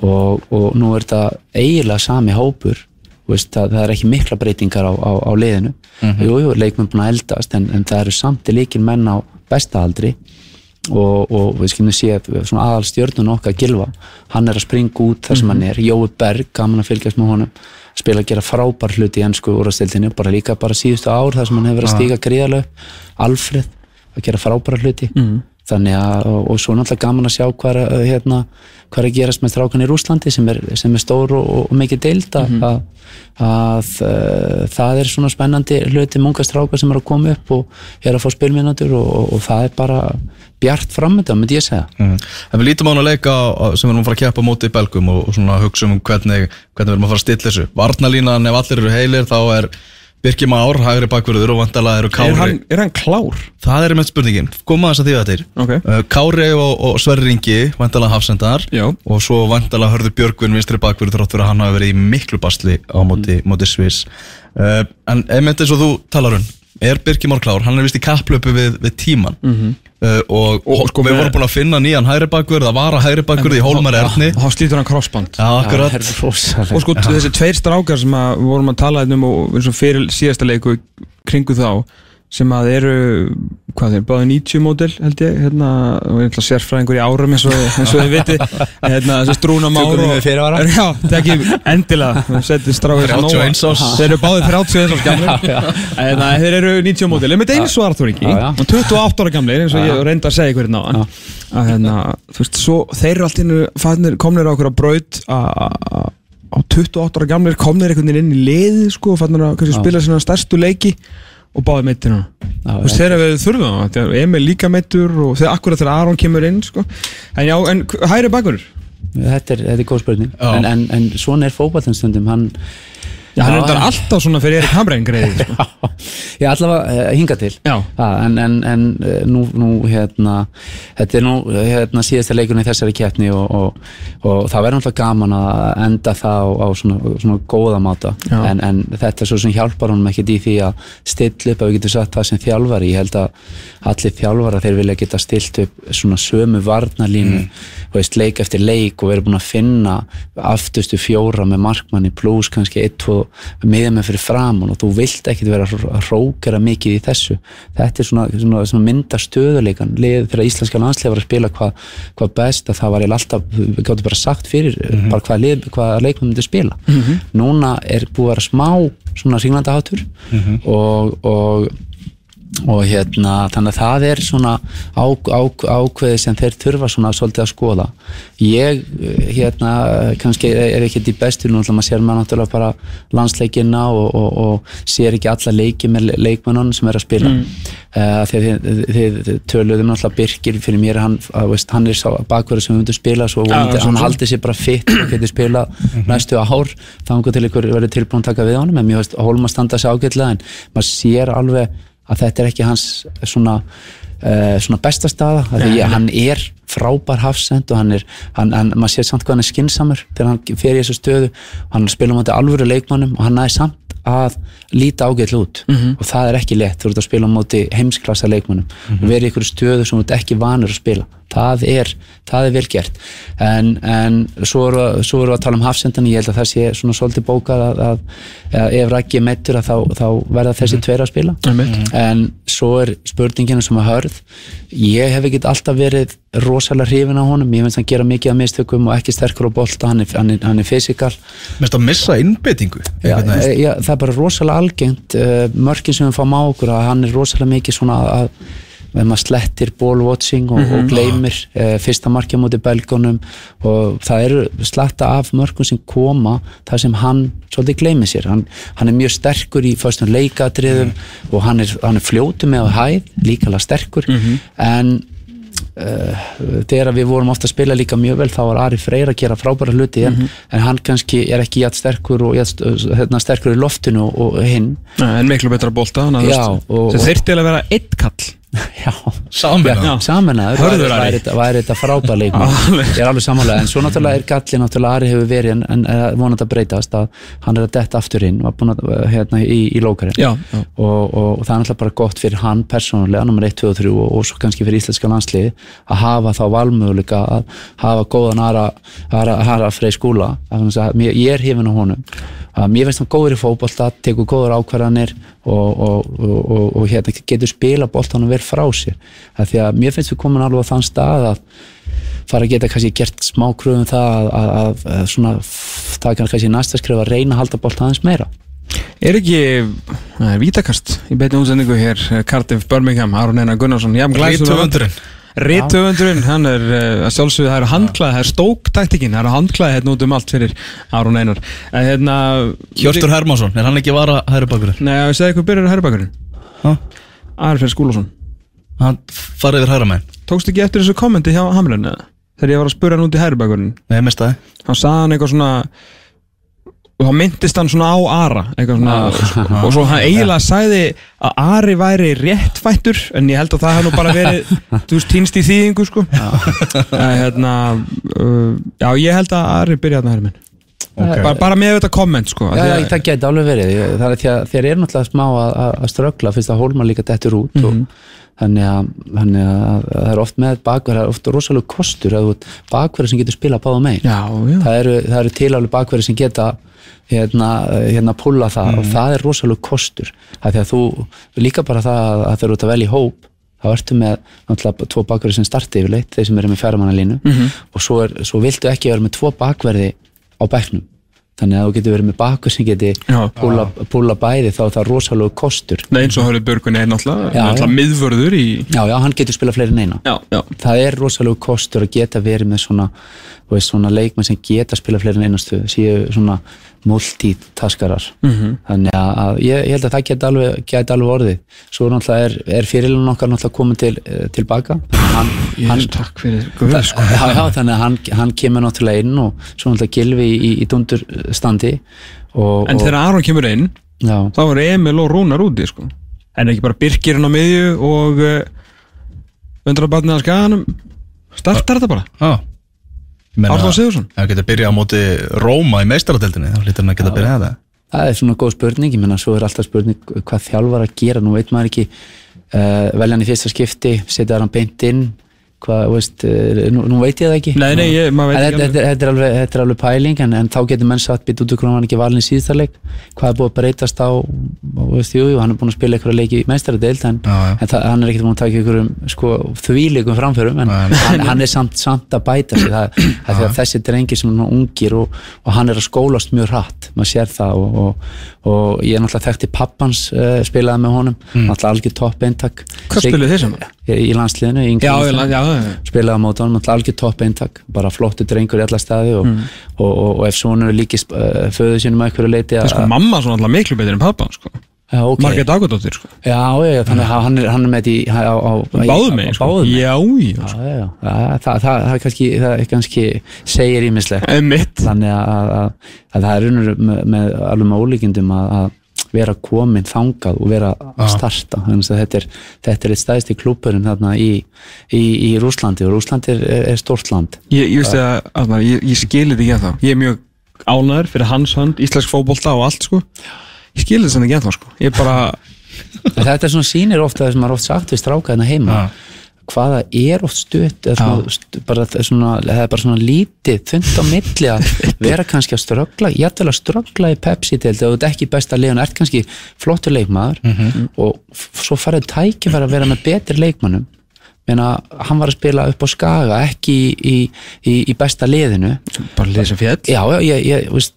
Og, og nú er þetta eiginlega sami hópur veist, það, er ekki mikla breytingar á, á, á liðinu. Jú, jú, leikmenn búin að eldast en, en það eru samt í líkin menn á bestaaldri og, og við skilum sé að svona aðal stjörnun okkar Gilva, hann er að springa út þar sem hann er, Jói Berg, gaman að fylgjast með honum spila að gera frábær hluti í ennsku úrastildinu, bara líka bara síðustu ár þar sem hann hefur verið að stíga gríðarlega upp. Alfred að gera frábæra hluti þannig að, og, og svo náttúrulega gaman að sjá hvað er, hérna, að gerast með strákan í Rúslandi sem er, sem er stór og, og mikið deild að, að, að uh, það er svona spennandi hluti munga strákar sem er að koma upp og er að fá spilminútur og, og, og það er bara bjart framönda, myndi ég segja. Mm. En við lítum á hann að leika sem við erum að fara að keppa á móti í Belgum og, og svona hugsa um hvernig, hvernig við erum að fara að stilla þessu. Varnalínan, ef allir eru heilir þá er Birki Már, hægri bakverður og vandalega eru er Kári hann, er hann klár? Það er með spurningin, koma þess að því að þeir Ok. uh, Kári og, og Sverri Ringi vandalega hafsendar Já. og svo vandalega hörður Björgvin vinstri bakverður þrátt fyrir að hann hafi verið í miklu basli á móti, móti Sviss uh, En einmitt eins og þú talar um er Birki Már klár, hann er vist í kapplöpu við, við tíman uh, og, Og sko við vorum búin að finna nýjan hægri bakverð, það var að hægri bakverð í Hólmar Erni. og þá slítur hann það er rosalega og sko þessi tveir strákar sem að við vorum að tala hérna um og eins og fyrir síðasta leiku kringu þá sem að eru hvað þeir, báði 90 módel held ég hérna, og ég ætla sérfræðingur í árum eins og, eins og þið viti hérna, þessi strúna már Tökum við fyrirvara? já, það er ekki endilega setið strákar 31 árs. þeir eru báði 31 árs gamlir. En þeir eru 90 módel, en með eins og Arþór ekki Já, já. og 28 ára gamlir eins og ég reyndi að segja ykkur hérna áðan. að hérna, þú veist, svo þeir eru allt innu komnir á okkur að braut að á 28 ára gamlir komnir einhvern veginn inn í liði sko, fannir að kannski, spila svona stærstu leiki og báði meittir hann þú veist, þeir eru þurfum það þetta er Emil líka meittur og þeir akkurat þegar Aron kemur inn sko. en já, en h- hægri bakur þetta er, þetta er góð spurning. En, en, en svona er fótballtannstundum hann já, hann er Já. alltaf svona fyrir Erik Hamrein greiði sko. ég allavega uh, hinga til Já. En, en, en eh, nú, nú hérna þetta er nú eh, hérna, síðasta leikunni þessari keppni og, og, og það verður náttúrulega gaman að enda það á, á svona, svona góða máta Já. en, en þetta er svo sem hjálpar honum ekkert í því að stilla upp að við getum sagt það sem þjálfari ég held að allir þjálfara þeir vilja geta stilt upp svona sömu varnalínu og veist, leik eftir leik og verið búin að finna aftustu fjóra með markmanni pluss kannski eitt, tvo miðja með fyrir framann og þú vilt ekkert vera að rókera mikið í þessu. Þetta er svona, svona, svona mynda stöðuleikan lið fyrir að íslenska landsleif var að spila hvað hva best að það var alltaf við gáttum bara sagt fyrir bara hvað, lið, hvað leikmenn myndi spila. Núna er búið að vera smá svona ringlanda hátur og, og og hérna þannig að það er svona á, á, ákveði sem þeir þurfa svona svolítið að skoða. Ég hérna kannski er ekki í bestu nú maður sér maður náttúrulega bara landsleikina og, og, og sér ekki alla leiki með leikmennunum sem er að spila. Mm. uh, þegar þið, töluðum náttúrulega Birkir fyrir mér hann, að, veist, hann er bakverður sem við myndum spila svo vonandi, svo- hann haldi sér bara fitt og getur spila næstu ár þannig til ykkur verður tilbúin að taka við honum. En mér veist Hólma standa sig ágætlega en maður sér alveg að þetta er ekki hans svona, uh, svona besta staða af því að hann er frábær hafsend og hann er, hann, hann, maður sér samt hvað hann er skinsamur þegar hann fer í þessu stöðu. Hann spila um þetta alvöru leikmannum og hann næði samt að líta ágætlega út. Og það er ekki lett, þú ert að spila á móti heimsklassa leikmannum og verið í ykkur stöðu sem þú ert ekki vanur að spila. Það er, það er vel gert. En, en svo erum við, að tala um hafsendan. Ég held að það sé svona svolítið bókað að, að, að ef er meittur að þá, þá verða þessi tveir að spila. En svo er spurningina sem að hörð. Ég hef ekki alltaf verið rosalega hrifin á honum, ég finnst hann gera mikið að mistökum og ekki sterkur á bolta, hann er, hann er, hann er fysikal. Mest að missa innbyttingu já, e, já, það er bara rosalega algengt uh, mörkin sem við fáum á okkur að hann er rosalega mikið svona að maður slettir ball watching og, og gleymir uh, fyrsta markja mútið belgunum. Og það eru slatta af mörkum sem koma þar sem hann svolítið gleymir sér. Hann, hann er mjög sterkur í föstum leikatriðum og hann er, hann er fljótu með að hæð líkalega sterkur. En uh, þegar við vorum ofta að spila líka mjög vel þá var Ari Freyr að gera frábæra hluti en, en hann kannski er ekki jætt sterkur og jætt hérna, sterkur í loftinu og, og hinn. En miklu betra bolta þannig að sem þyrfti að vera eitt kall. Samanæður væri, þetta- Alveg. ég er alveg samanlega en svo náttúrulega er gallið náttúrulega Ari hefur verið en, en vonandi að breytast að hann er að detta aftur inn að hérna í, í lókarinn. Og, og, og það er náttúrulega bara gott fyrir hann persónulega, nummer 1, 2 og 3 og, og svo kannski fyrir íslenska landsliði að hafa þá valmöguleika að hafa góðan Ara, Ara, Ara Frey skúla. Mér, ég er hefinn á honum. Að mér finnst hann góður í fótbolta, tekur góður ákvarðanir og, og, og, og, og hérna, getur spila boltanum vel frá sér. Að því að mér finnst við komin alveg á þann stað að fara að geta kannski gert smá kröfum það að, að, að, svona, það er kannski næsta skrif að reyna að halda boltan aðeins meira. Er ekki, það er vítakast í beinni útsendingu hér, eh, Cardiff Birmingham, Aron Einar Gunnarsson jafn glæsilegur- Rithöfundurinn, hann er uh, að sjálfsögðu, það eru handklæði, það er stóktaktikinn, það eru handklæði hérna út um allt fyrir Aron Einar. En hérna... Hjörtur Hermansson, er hann ekki vara hægri bakurinn? Nei, ég segi eitthvað byrjar að herrbakurinn. Freyr Skúlason. Hann farið yfir hægra megin Tókst ekki eftir þessu kommenti hjá Hamlin eða? Þegar ég var að spura hann út í herrbakurinn. Nei, ég mistaði Hann sagði hann eitthvað svona... Og þá myndist hann svona á Ara, svona... og svo hann eiginlega sagði að Ari væri réttfættur, en ég held að það hef nú bara verið, þú veist, týnst í þýðingu, sko. Já. hérna, uh, já, ég held að Ari byrja herri minn. okay. bara, bara með þetta komment sko Já, að- það geti alveg verið það er því að þeir eru náttúrulega smá að, að, ströggla fyrst að hólma líka dettur út Mhm. og þannig að, þannig að það er oft með bakverð, það er oft rosalega kostur að þú ert bakverð sem getur spilað báða megin já, já, það eru, eru til alveg bakverði sem geta hérna, hérna pulla það Mhm. og það er rosalega kostur það að þú, líka bara það að, þeir eru út að velja hóp þá ertu með náttúrulega tvo bakverði sem starti yfirleitt þeir sem eru með fjármannalínu Mhm. og svo, er, svo viltu ekki vera með tvo bakverði á bæknum þannig að þú getur verið með bakverð sem geti Já. púla, púla bæði þá er það rosalega kostur. Nei, eins og Hörður Björgun er náttúrulega, Já, náttúrulega miðvörður í já, já, hann getur spilað fleiri en eina. Já, já, það er rosalega kostur að geta verið með svona, svona leikmenn sem geta spila fleiri en einastu séu svona multitaskarar. -hmm. þannig að, að ég, ég held að það geti alveg, geti alveg orðið. Svo náttúrulega er, er fyrirlun okkar náttúrulega komin til, eh, tilbaka. Hann, ég hann, takk fyrir Guð, sko. já, já, þannig að hann, hann kemur náttúrulega inn og svo náttúrulega Gilvi í, í, í dundurstandi og, En og, þegar Aron kemur inn já, þá er Emil og Rúnar úti sko. En ekki bara Birkirinn á miðju og uh, undrabarnið að skaganum. Startar þetta bara? Já Sigurðsson. Ef hann getur byrjað á móti Róma í meistaradeldinni þá hlýtur hann að geta byrjað það. Það er svona góð spurning ég menna svo er alltaf spurning hvað þjálfar að gera nú veit maður ekki. Uh, velja hann í fyrsta skipti, setja hann beint inn hvað, þú veist, uh, nú, nú veit ég það ekki. Nei, nei, ég, maður veit þetta, ekki þetta, þetta, er alveg, þetta er alveg pæling en, en þá getur menn satt býtt út úr hvernig hann ekki valin í síðasta leik. Hvað er búið að breytast á, og veist, jú, jú, hann er búin að spila eitthvað leiki í meistaradeild en, en það, hann er ekkert búin að taka einhverjum sko, þvíleikum framförum en hann, hann er samt, samt að bæta sig. Það, það því að þessi drengi sem er nú ungir og, og hann er að skólast mjög hratt maður sér það og, og, og ég er náttúrulega þekkti pappans uh, spilaði með honum, Mm. náttúrulega algjör topp eintak. Hvað spiluðu þið saman? Í, í landsliðinu, í Já, já, já, spilaði á náttúrulega algjör topp eintak bara flottu drengur í alla staði og, Mm. og, og, og ef sonur er líkist uh, föðu sínum að einhverju leiti er sko mamma svona alltaf miklu betur en pappa sko. Já, ok. Margrét Agadóttir sko. Já, þannig að hann er, hann er með á, Báðu á sko. Sko. Það, kannski, það kannski segir ímislegt þannig að, að, að það er með, með alveg með ólíkindum að, að vera komin þangað og vera að starta. Þannig að þetta er, þetta er eitt stæðsti klúpurinn þarna í, í, í Rúslandi og Rúslandi er, er stórt land. Ég, ég að, að ég, ég skilir þetta ekki ennþá. Ég er mjög ánæður fyrir hans hönd Íslensk fótbolta og allt sko. Ég skilir þetta ekki ennþá sko. Ég er bara þetta er svona sýnir ofta það sem maður oft sagt við stráka hérna heima. Já. Hvaða er oft stutt bara, svona, það er bara svona lítið þund á milli að vera kannski að ströggla jættilega að ströggla í Pepsi-deild ef þú ert ekki besta liðan, ert kannski flottur leikmaður og f- svo farið tækifæri að vera með betri leikmannum meina hann var að spila upp á skaga ekki í, í, í, besta liðinu. Bara liðið sem fjall já, já, ég, ég veist,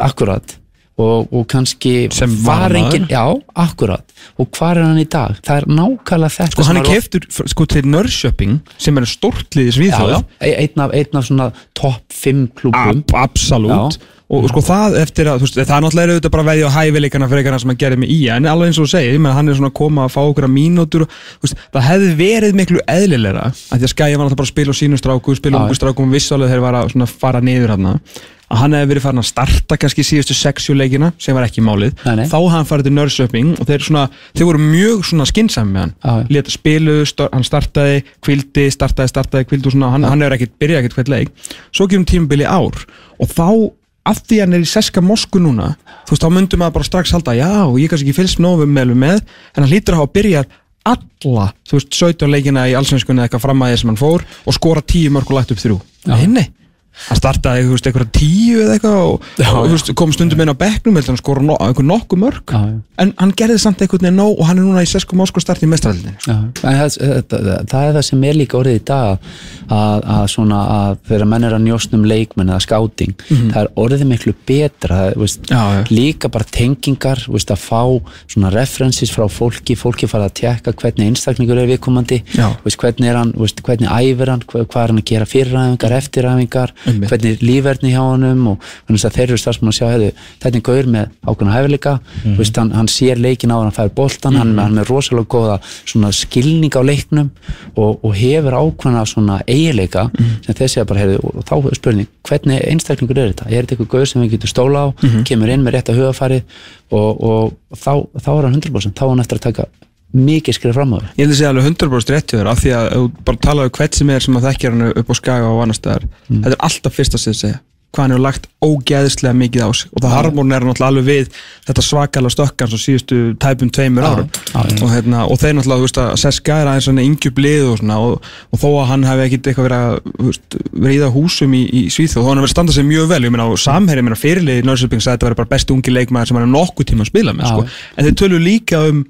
akkurat og, og kannski Sem var engin, já, akkurat. Og hvað er hann í dag? Það er nákvæmlega þetta Sko hann er keftur sko til Nörrköping sem er já, svíþjóð já, e- einn af, einn af svona topp 5 klúbum Ab, Absolutt. Og sko það eftir að, þú veist, það er náttúrulega auðvitað bara að veðja á hæfileikana fyrir eitthvað sem hann gerði með í en alveg eins og þú segir, hann er svona að koma að fá okkur að mínútur þú veist, það hefði verið miklu eðlilegra að því að Skæja var náttúrulega bara að spila á sínum stráku spila á ungu strákum og vissálega þeir var að fara niður hann að hann hefði verið farin að starta kannski síðustu sexju leikina sem var ekki málið. Nei, nei. þá hafði hann farið til Nörrsöping og þeir, svona, þeir voru mjög skinnsami með hann. Já, já. leta spilu, st hann startaði kvildi, startaði, startaði, kvildi og svona hann, hann hefur ekkert, byrjaði ekkert hvert leik. Svo kemur tímabili ár og þá af því hann er í seska mosku núna þú veist, þá myndum maður bara strax halda já, ég kannski ekki fylgst nógu með, með en hann hlýtur að hafa byrjað alla þú veist, 17 leikina í allsvenskunni eða eitthvað fram að því sem hann fór og skora 10 mörg og lagt upp þrjú. Nei, nei hann startaði, eitthvað tíu eða eitthvað og, Já, og veist, kom stundum inn á bekknum heldur hann skora no, eitthvað nokkuð mörg Já, já. en hann gerði samt eitthvað nóg og hann er núna í sesku mosku starti í mestraraldinni Já, en það, það, það er það sem er líka orðið í dag að, að svona að þegar menn er að njósnum leikmenn eða skáting það er orðið miklu betra veist, líka bara tengingar veist, að fá svona references frá fólki fólki fara að tekka hvernig einstaklingur er viðkomandi hvernig er hann, hvernig æfir hann hvað er hann að gera fyriræfingar, eftiræfingar Einmitt. hvernig lífverðni hjá honum og þannig að þeir eru starfsmann að sjá hefðu, þetta er gaur með ákveðna hæfileika Mhm. veist, hann, hann sér leikin á hann fær boltan, hann, hann er með rosalega góða skilning á leiknum og, og hefur ákveðna svona eiginleika Mhm. sem þeir segja bara hefðu, og þá er spurning, hvernig einstaklingur er þetta? Er þetta eitthvað gaur sem við getum stóla á Mhm. kemur inn með rétta hugafærið og, og þá, þá er hann 100% þá er hann eftir að taka mikið skrif fram á þau Ég held að segja alveg 100% rétt hjá þér af því að þú bara talaðu hvert sem er sem að þekkja hann upp á skaga og annar staðar. Þetta er alltaf fyrsta sem þið segja hvað hann hefur lagt ógeðislega mikið á sig. Og það harmónin er náttúrulega alveg við þetta svakalega stökkans og síðustu tæpum tveimur árum. Og, hérna, og þeir náttúrulega, þú veist að Seska er aðeins svona yngjub lið og svona og, og þó að hann hefði ekkit eitthvað verið að það húsum í, í Svíþjóð þó hann hefur standað sig mjög vel, ég meina á samherri ég meina fyrirlið í Norrköping sagði að þetta verið bara besti ungi leikmaður sem hann hefur nokkuð tíma að spila með sko. en þeir tölu líka um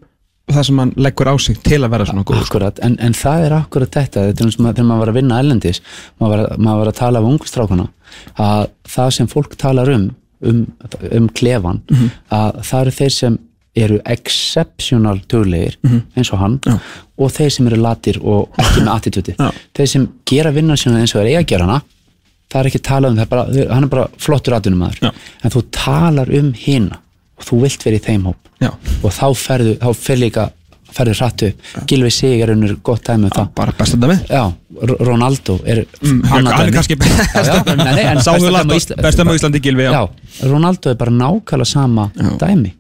það sem hann leggur á sig til að vera svona góð sko. Akkurat, en, en það er akkurat þetta þetta er eins og þegar maður var að vinna ellendis maður var, að- maður var að tala um ungstrákana að það sem fólk talar um um, um klefan Mhm. að það eru þeir sem eru exceptional duglegir eins og hann. Já. og þeir sem eru latir og ekki með attitúti þeir sem gera vinnan sína eins og er eiga að gera hana það er ekki talað um það, er bara, hann er bara flottur atvinnum Já. en þú talar um hina og þú vilt vera í þeim hóp. Já. og þá ferðu, þá fer líka ferðu hrattu, Gilvi Sigur er gott dæmi um það. bara besta dæmi já, Ronaldo er Mm, annað hann er dæmi. kannski besta Já, já, dæmi á- Ísla- besta dæmi á Íslandi, Gylfi, já. já, Ronaldo er bara nákvæmlega sama dæmi.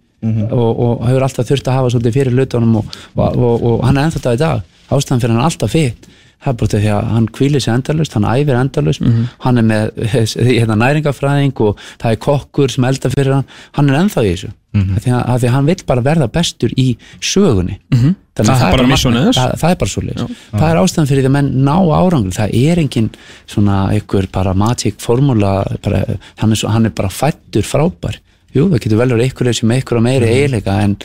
Og, og hefur alltaf þurft að hafa svolítið fyrir hlutunum og, og, og, og hann er ennþá þetta í dag. Ástæðan fyrir hann er alltaf fitt það er bara því að hann kvílir sig endalust hann æfir endalust, hann er með hérna, næringafræðing og það er kokkur sem eldar fyrir hann, hann er ennþá í þessu. Mm því, að, að því að hann vill bara verða bestur í sögunni. -hmm. Það er bara það, það er bara svo það er ástæðan fyrir því að menn ná árangur það er engin svona einhver bara magic formúla hann, hann er bara fættur frábær. Jú, það getur vel verið einhverju sem einhverja meiri eiginleika en,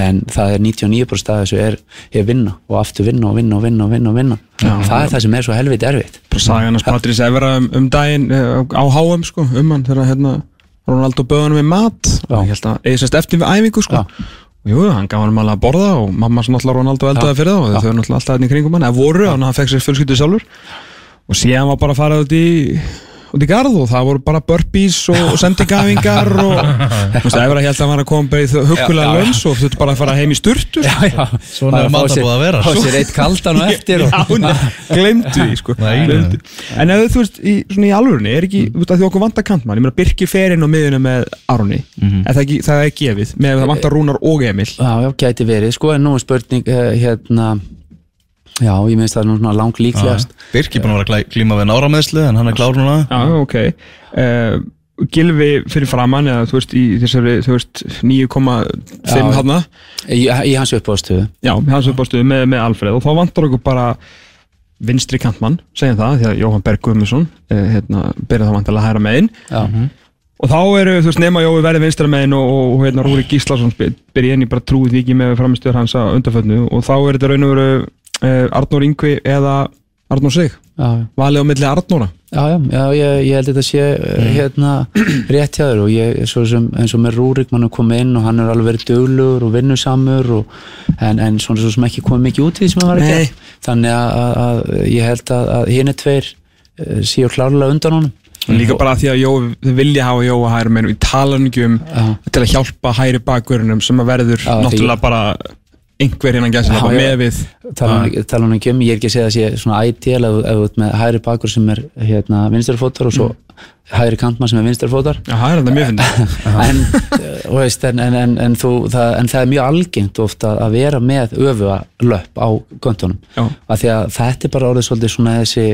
en það er 99% af þessu er, er vinna og aftur vinna og vinna og vinna og vinna, og vinna. það er það sem er svo helviti erfitt. Bara sagan hans Patrís Evra um, um daginn uh, á HM sko, um hann þegar hérna mat. Já. og ég held að eða eftir við æfingu sko. Já. og jú, hann gaf hann alveg að borða og mamma sem náttúrulega Ronaldo eldaði fyrir það og þau náttúrulega alltaf hérna í kringum hann eða voru, hann fekk sér fjölskyldu sjálfur. Og síðan var bara að fara út í út í garð og það voru bara burpees og, sendingafingar og þú veist, Evra held að að koma bara í huggulega lönns og þurftu bara að fara heim í sturtu já, já. Svona er maður búið að vera. Fá sér eitt kaldan og eftir og, glemdu því sko. En ef þú veist, í, svona í alvörunni er ekki, þú veist að því okkur vantar kantmann ég meina Birkir fer inn á miðuna með Aroni. En það, er ekki, það er gefið, með að það vantar Rúnar og Emil. Já, já, gæti verið, sko, en nú er spurning uh, hérna Já, ég minnst það er nú svona lang líklegast Birki búin að vera glíma við nárameðslu en hann er klár núna. Já, ok. Uh, Gilvi fyrir framann eða þú veist, í þessari, þú veist 9,5 Já. hana í, í hans uppástöðu já, hans uppástuðu með, með Alfred og þá vantar okkur bara vinstri kantmann, segjum það, því að Jóhann Berg Guðmundsson uh, hérna, byrja þá vantarlega að hæra megin. Já, Og þá eru, þú veist, nema Jói verði vinstra megin og, og, og hérna Rúri Gíslason byrja inn í bara trúið því ekki með framistöður hans að undarfötnu og þá er þetta raun og veru uh, Arnór Yngvi eða Arnór Sig valið á milli Arnóra Já, já, já ég, ég held að þetta sé mm. hérna rétt hjá þér og ég, svo sem, eins og með Rúrik mann er komið inn og hann er alveg verið döglugur og vinnusamur og, en, en svona svo sem ekki komið mikið út í því sem hann var að Nei. þannig að, að, að ég held að, að hinn er tveir uh, séu klárlega undan honum og líka bara því að Jói, þau vilja hafa Jói að hæra og í talanum Já. til að hjálpa hæri bakverðunum sem að verður Já, náttúrulega bara einhver bara já. með við. Tala hún ekki- um, ég er ekki að segja að sé svona ideal ef þú ert með hægri bakur sem er hérna vinstarfótar og svo hægri kantmann sem er vinstarfótar Já, það er þetta mjög fyndið. En, en, en, en, en, þú, það, en það er mjög algengt ofta að vera með öfuga löpp á kontunum Já. af því að þetta er bara orðið svolítið svona þessi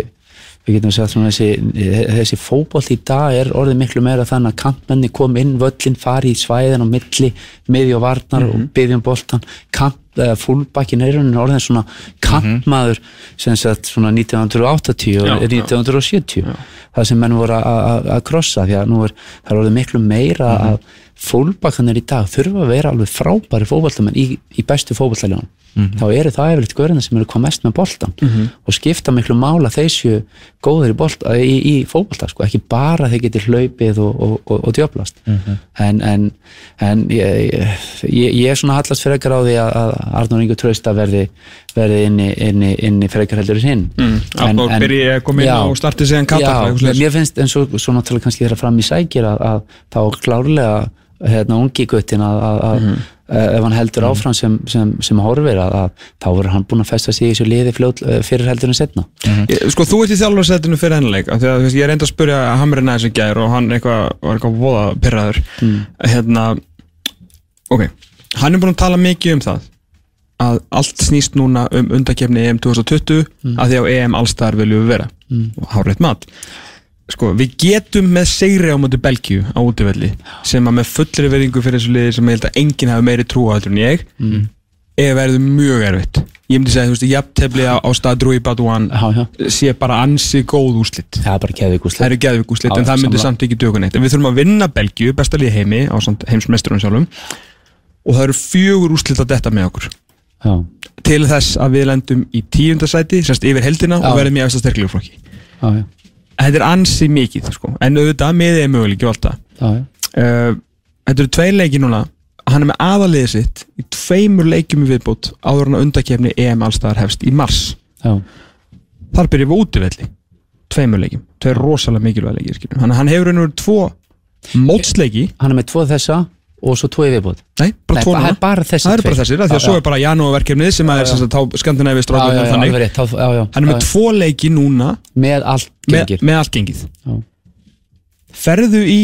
við getum sagt svona þessi þessi fótbolt í dag er orðið miklu meira þannig að kantmenni kom inn völlin fari í svæðin á milli miði og varnar og byggjum boltan kant, uh, fullbakkin er í rauninni orðin svona kantmaður sem sagt svona 1980 og Já, já. 1970 það sem menn voru að- krossa því að nú er það er orðið miklu meira að fólkbakkanir í dag þurfa að vera alveg frábæri fótballtamenn í, í bestu fótballtæljónum þá eru það eflitt görðina sem eru hvað mest með boltan og skipta miklu mála þessu góður í, í, í fótballta sko. ekki bara þeir geti hlaupið og, og, og, og djöflast en, en, en ég, ég, ég er svona hallast frekar á því að, að Arnur Ingo Trausta verði, verði inni, inni, inni frekar heldur en hinn Mm, Arnór byrji að koma inn Já. og starti síðan svoleiðis. mér finnst eins og svo náttúrulega kannski þeirra fram í sækir að, að þá klárlega hérna ungi guttin að, að, að Mhm. ef hann heldur áfram sem, sem, sem horfir að, að þá verður hann búinn að festa sig í þessu liði fljót, eh, fyrir heldur en setna Ég- Sko, þú ert í þjálfarsettinu fyrir hennileik af því að þú veist, ég reyndi að spurja Hamrin aðeins í gær og hann eitthvað, var eitthvað voða pyrraður hérna ok, hann er búin að tala mikið um það að allt snýst núna um undakefni EM 2020 að því á EM allstar viljum við vera. Og hárétt mat sko, við getum með segri á móti Belgíu á útivelli sem að með fullri verðingu fyrir þessu liði sem ég held að enginn hafi meiri trú á þetta en ég mm. eða verður mjög erfitt. Ég myndi segja, þú veist, jafntefli á, á stað Drúi já, sé bara ansi góð úrslit. Það er bara keðið það eru Já, en það myndi sammála. samt ekki dögun eitt en við þurfum að vinna Belgíu, besta liði heimi á heimsmeisturinn sjálfum. Og það eru fjögur úrslit að detta með okkur. Já, til þess að við lendum í tíundasæti semst yfir heldina Já. og verðum í efsta sterkleguflokki já, já, þetta er ansi mikið, sko, en auðvitað miðið er möguleik uh, þetta eru tveir leiki núna. Hann er með aðaliðið sitt í tveimur leikjum í viðbót áður en að undakefni EM allstaðar hefst í mars. Já. þar byrjum við útivelli. Tveimur leikjum, tveir rosalega mikilvæg skilur. hann, hann hefur einhver tvo mótsleiki, Hann er með tvo þessa og svo tvo í viðbót. Nei, bara tvo það núna. er bara þessi það eru bara af því að svo er bara janúarverkefnið sem að er skandinavi strákunum já, þannig. hann er með tvo leiki núna. Með allt með, gengir með allt gengið. Ferðu í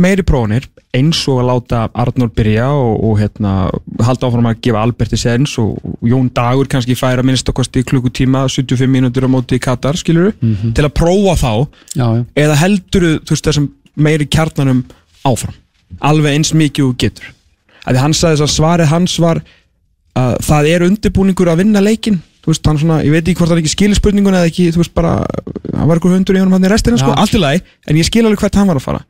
meiri prófanir eins og að láta Arnór byrja og, og hérna, halda áfram að gefa Alberti sens og, og Jón Dagur kannski færa minnst okkosti klukkutíma 75 mínútur á móti í Katar skilur til að prófa þá. Já, já, eða heldur þú veist þessum meiri kjarnanum áfram alveg eins mikið og getur. Að hann sagði þess að svarið hans var að það er undirbúningur að vinna leikin þú veist, svona, ég veit ekki hvort hann ekki skilir spurninguna eða ekki, þú veist bara hann var eitthvað hundur í honum hann í restina, sko, allt í lagi en ég skil alveg hvert hann var að fara.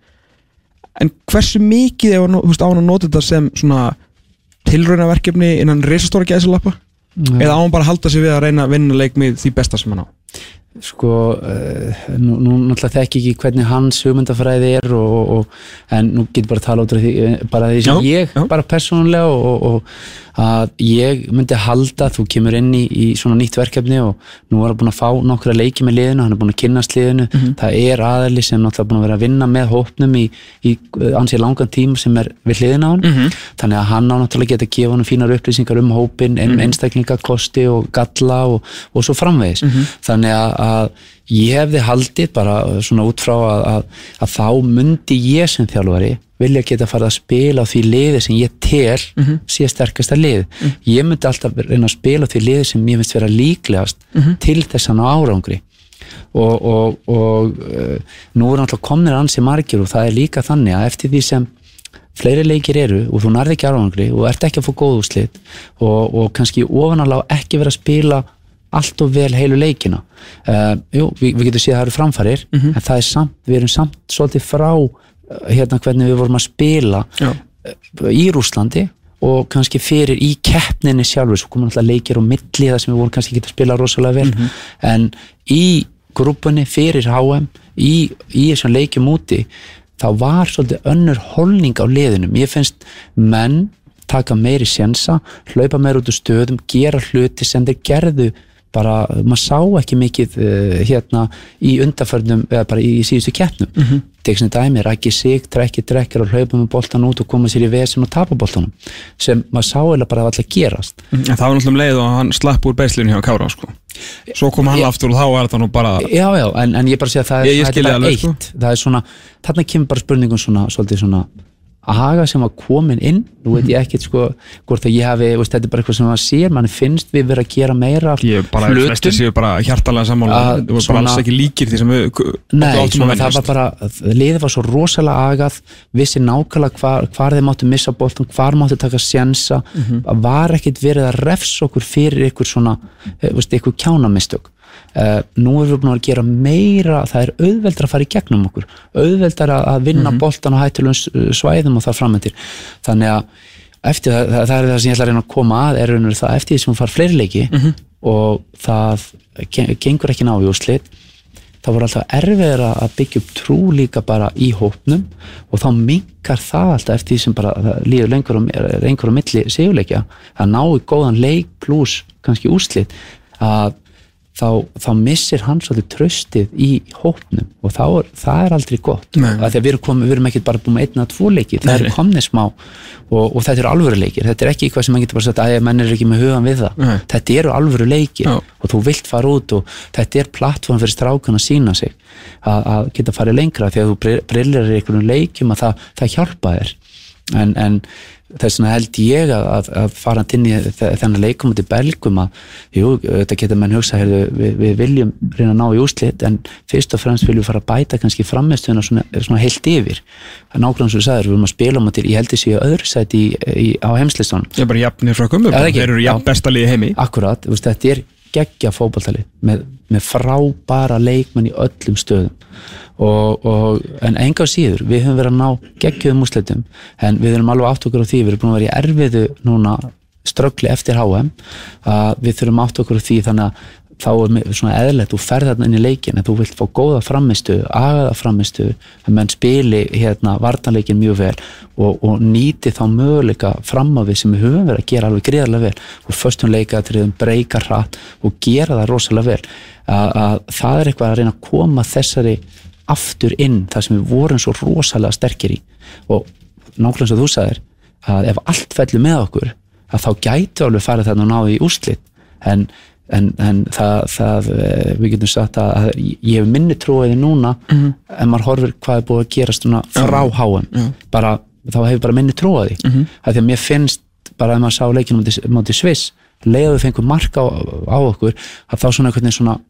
En hversu mikið á hann að nota þetta sem svona tilraunaverkefni innan risastóra gæðsalappa eða á hann bara að halda sig við að reyna að vinna leik með því besta sem hann á sko uh, nú, nú náttúrulega þekki ekki hvernig hans hugmyndafræði er og, og, og, en nú getur bara að tala út af því eh, bara því sem Já, ég, já. bara persónulega og, og að ég myndi halda þú kemur inn í, í svona nýtt verkefni og nú er hann búin að fá nokkra leiki með liðinu, hann er búin að kynnast liðinu Mhm. það er aðali sem náttúrulega búin að vera að vinna með hópnum í, í ansið langan tíma sem er við hliðina á hann Mhm. þannig að hann á náttúrulega geta að gefa hann fínar upplýsingar um hópin, Mhm. um einstaklinga kosti og galla og, og svo framvegis Mhm. þannig að, að ég hefði haldið bara svona út frá að, að, að þá myndi ég sem þjálfari vilja geta farið að spila á því liði sem ég tel Mhm. sé sterkasta lið ég myndi alltaf reyna að spila á því liði sem ég finnst vera líklegast Mhm. til þess að ná árangri og, og, og uh, nú er náttúrulega komnir ansi margir og það er líka þannig að eftir því sem fleiri leikir eru og þú nærði ekki árangri og ert ekki að fá góð úrslit og, og kannski ofanálega ekki vera að spila allt og vel heilu leikina uh, jú, við, við getum séð að það eru framfarir en það er samt, við erum samt svolítið frá hérna hvernig við vorum að spila Já. uh, í Rúslandi og kannski fyrir í keppninni sjálfur. Svo komum alltaf leikir á milli það sem við vorum kannski ekki að spila rosalega vel. En í grúpunni fyrir HM í, í þessum leikjum úti þá var svolítið önnur holning á liðinum ég finnst menn taka meiri sjensa, hlaupa meir út úr stöðum gera hluti sem þeir gerðu bara, maður sá ekki mikið uh, hérna í undarförnum eða bara í, síðustu keppnum. Mm -hmm. Tek sem dæmi, rækki sig, trekki drekkir og hlaupa með boltan út og koma sér í vesen og tapa boltanum sem maður sá eða bara að alltaf gerast En það var náttúrulega um leið og hann slapp úr beislinu hjá Kára sko. Svo kom hann Ég- aftur og þá er það nú bara Já, já, en, en ég bara sé að það er, Ég- ég það er bara eitt sko. það er svona, þarna kemur bara spurningum svona, svolítið svona aga sem var komin inn nú veit ég ekkert sko, hvort að ég hafi veist, þetta er bara eitthvað sem maður sér, mann finnst við vera að gera meira Ég bara, flestir séu bara hjartalega sammála Að Þú er bara alls ekki líkir því sem við Nei, að svona, það var bara, liðið var svo rosalega agað, vissi nákvæmlega hvar, hvar þeir máttu missa boltum, hvar máttu taka sjensa, Mhm. það var ekkit verið að refsa okkur fyrir ykkur svona, eh, ykkur kjánamistök. Uh, nú erum við búin að gera meira, það er auðveldar að fara í gegnum okkur, auðveldar að, vinna boltan á hættulegum svæðum og það framöndir. Þannig að eftir það, það, það er það sem ég ætla að reyna að koma að, er raunur það eftir því sem hún far fleiri leiki og það gen- gengur ekki ná í úrslit þá voru alltaf erfiðir að byggja upp trú líka bara í hópnum og þá minkar það alltaf eftir því sem bara það líður lengur og, er einhver á milli sigurleikja að ná í góðan leik pluss kannski úrslit. Að þá, þá missir hann svolítið tröstið í hópnum og er, það er aldrei gott. Að við erum, við erum ekki bara búin með einn að tvo leiki það eru komnið smá og, og þetta eru alvöru leikir. Þetta er ekki eitthvað sem maður getur bara sagt að menn er ekki með hugan við það. Nei. þetta eru alvöru leikir Já. og þú vilt fara út og þetta er plattform fyrir strákan að sína sig að, að geta farið lengra. Því að þú brillir í einhverjum leikjum að það, það hjálpa þér. En, en þess vegna held ég að, að, að fara inn í þe- þennan leikum út í belgum að jú, þetta geta menn hugsa heyrðu, við, við viljum reyna að ná í úslit en fyrst og fremst viljum við fara að bæta kannski framistuðuna svona, svona heilt yfir það er nákvæmlega þú sagðir, við viljum að spila um til ég held þessi í öðru sæti á heimslistunum Ég er bara jafnir frá ekki. þeir eru jafn Já. besta liði heimi Akkurat, þetta er geggja fótballtali með, með frábæra leikmenn í öllum stöðum. Og, og, en enga síður við höfum verið að ná geggjöðum úslitum en við erum alveg átt okkur á því við erum búin að vera í erfiðu núna ströggli eftir HM að við þurfum átt okkur á því þannig þá er svona eðlilegt, þú ferð þarna inn í leikin en þú vilt fá góða framistu, agaða framistu að menn spili hérna vartanleikin mjög vel og, og nýti þá möguleika fram á við sem við höfum verið að gera alveg greiðarlega vel. Og förstum leikatriðum, breyka hratt og gera það rosalega vel. Að, að það er eitthvað að reyna að koma þessari aftur inn þar sem við vorum svo rosalega sterkir í. Og nákvæmlega og þú sagðir að ef allt fellur með okkur að þá gætu alveg farið þarna og náðu í úrslit. En, en, en það, það eh, við getum sagt að, ég hef minni trúiði núna en maður horfir hvað er búið að gerast frá háum bara, þá hefur bara minni trúiði mm -hmm. að því að mér finnst bara að maður sá leikinu móti Sviss leiðu við fengum marka á, á okkur að þá svona einhvern veginn svona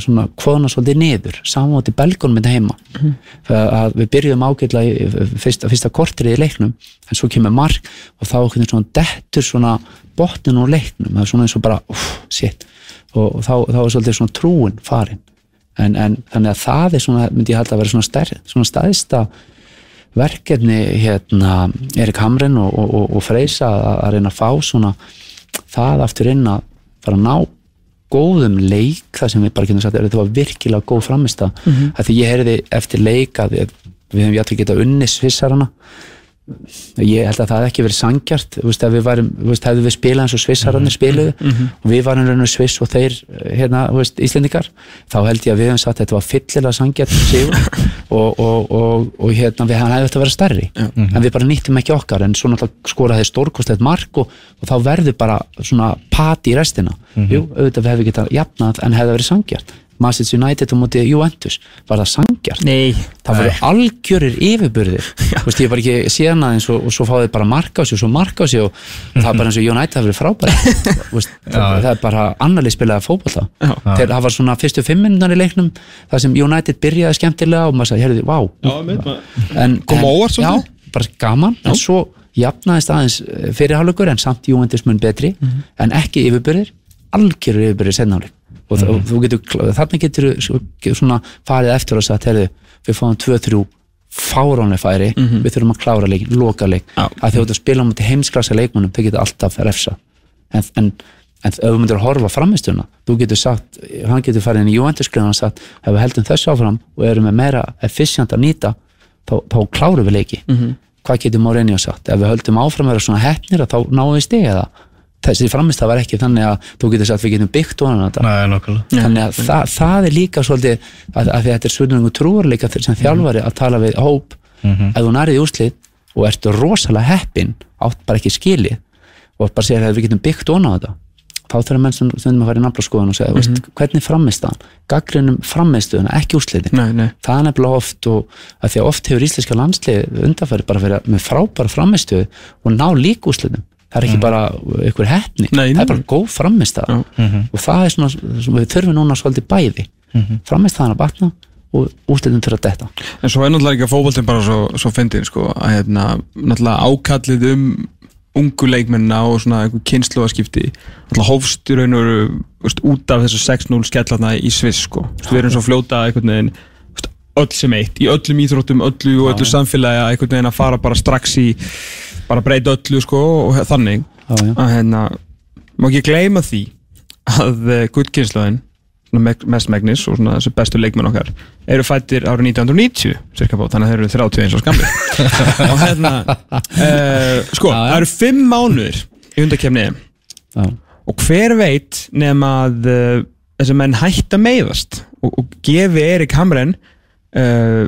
svona kvóðna svolítið niður. Saman átti belgunum þetta heima. Mm að við byrjuðum ágætlega í fyrsta, fyrsta kortrið í leiknum en svo kemur mark og þá veginn svona dettur svona botnin úr leiknum. Það er svona eins og bara, uff, shit og, þá, þá er svolítið svona trúin farin. En, en þannig að það er svona myndi ég halda að vera svona, stær, svona staðista verkefni hérna Erik Hamren og, og, og, og Freysa að, að reyna að fá svona það aftur inn að fara að ná góðum leik það sem við bara getum sagt þetta var virkilega góð framist að því ég heyrði eftir leik að við, hefum jættilega getað unni svissarana ég held að það hefði ekki verið sangjart veist, við varum, veist, hefðu við spilað eins og svissararnir spiluðu og við varum rauninu sviss og þeir, hérna, þú veist, Íslendingar þá held ég að við hefum sagt að þetta var fyllilega sangjart og, og, og, og hérna, við hefði þetta að vera stærri. En við bara nýttum ekki okkar en svo náttúrulega skoraði stórkostlegt mark og, og þá verður bara svona pati í restina. Jú, auðvitað við hefum getað jafnað en hefði verið sangjart Manchester United á móti Juventus. Var það sangjart Nei. Það voru algjörir veist, ég var ekki síðan aðeins og, og svo fáið bara marka á sig og svo marka á sig og, og það er bara eins og United hafi verið frábæri Þú veist, það, það er bara annarlið spilaði fótbolta. Þegar það var svona fyrstu fimm minnunar í leiknum þar sem United byrjaði skemmtilega og maður sagði, herriði, vá. Já, veit maður. En, Kom á óvart já, svolítið? bara gaman, en svo jafnaðist aðeins fyrirhálugur en samt Juventus mun betri Mhm. en ekki yfirbyrðir algjörur yfirbyrðir sennáleik og mm þú getur, þarna getur svona farið eftir og sagt, herðu við fáum 2-3 fáránlega færi. Við þurfum að klára leik, loka leik. Já. að þú ert að spila á mútið heimsklassa leikmannum þau getur alltaf refsa en, en, en ef þú myndir að horfa framistuna þú getur sagt, hann getur farið inn í Juventus-skriðan og sagt, ef við heldum þessu áfram og erum með meira efficient að nýta þá, þá klárum við leiki Mhm. hvað getur Mourinho sagt, ef við höldum áfram að vera svona hefnir þá náum við stiga það þessi framist það var ekki þannig að þú getur sagt við getum byggt Nei, nokkulega þannig að það, það er líka svolítið að, að því að þetta er svöldunum trúarleika sem þjálfari að tala við hóp. Ef þú nærið í úrslit og ert rosalega heppin átt bara ekki skilið og bara segja að við getum byggt honum þetta þá þurfa menn sem stundum að fara í naflaskoðun og segja, veist, hvernig framist það gaggrinum framistuðuna, ekki úrslitin. Nei, nei. Það er nefnilega oft og að því að oft hefur íslenska landslið undanfæri bara verið með frábæra framistuðu og ná líka úrslitum það er ekki bara einhver hefni Nei, það er bara góð framistaða og það er svona, svona við þurfum núna svolítið bæði. Mm -hmm. framistaðan að batna og úrslitum þurfa að detta. En svo er náttúrulega ekki að fótboltinn bara svo, svo fyndin sko, að hérna, náttúrulega ákallið um ungu leikmennina og svona einhver kynsluaskipti náttúrulega hófst í raun og veru veist, út af þessu 6-0 skellarna í Sviss sko. Við erum svo fljóta einhvern veginn öll sem eitt, í öllum íþróttum öllu og öllu samfélagi að einhvern veginn að fara bara strax í, bara breyta öllu sko, og þannig. Já, já. að hérna, má ekki gleyma því að uh, gullkynnslóðin mest megnis og svona þessi bestu leikmenn okkar eru fættir árið 1990 cirka bótt, þannig að þeir eru 30 eins og skamli og hérna uh, sko, Já, það eru fimm mánuðir í undakefni og hver veit nema að uh, þessi menn hætta meiðast og, og gefi Erik Hamren uh,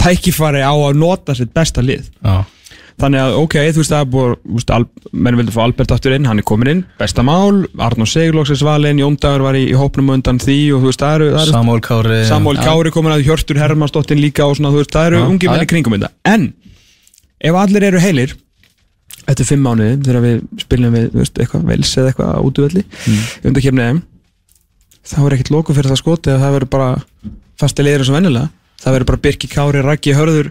tækifari á að nota sitt besta lið. Já, Þannig að, ok, þú veist, er þú veist, Al menn vildi fá Albert aftur inn, hann er komin inn, besta mál, Arnó Sigurlóksins valinn, Jón Dagur var í, í hópnum undan því og þú veist, það eru, Samúl Kári Samúl Kári komin að Hjörtur Hermannsdóttin líka og svona, þú veist, það eru ungi menn já. í kringum þetta. En, ef allir eru heilir, eftir fimm mánuði, þegar við spilum við, þú veist, eitthvað vels eða eitthvað útvelli, mm. undan kemniðum, þá er ekkert loku fyrir það skoti að það verður bara fasti leiður eins og vennilega. Það verður bara Birki Kári, Raggi Hörður,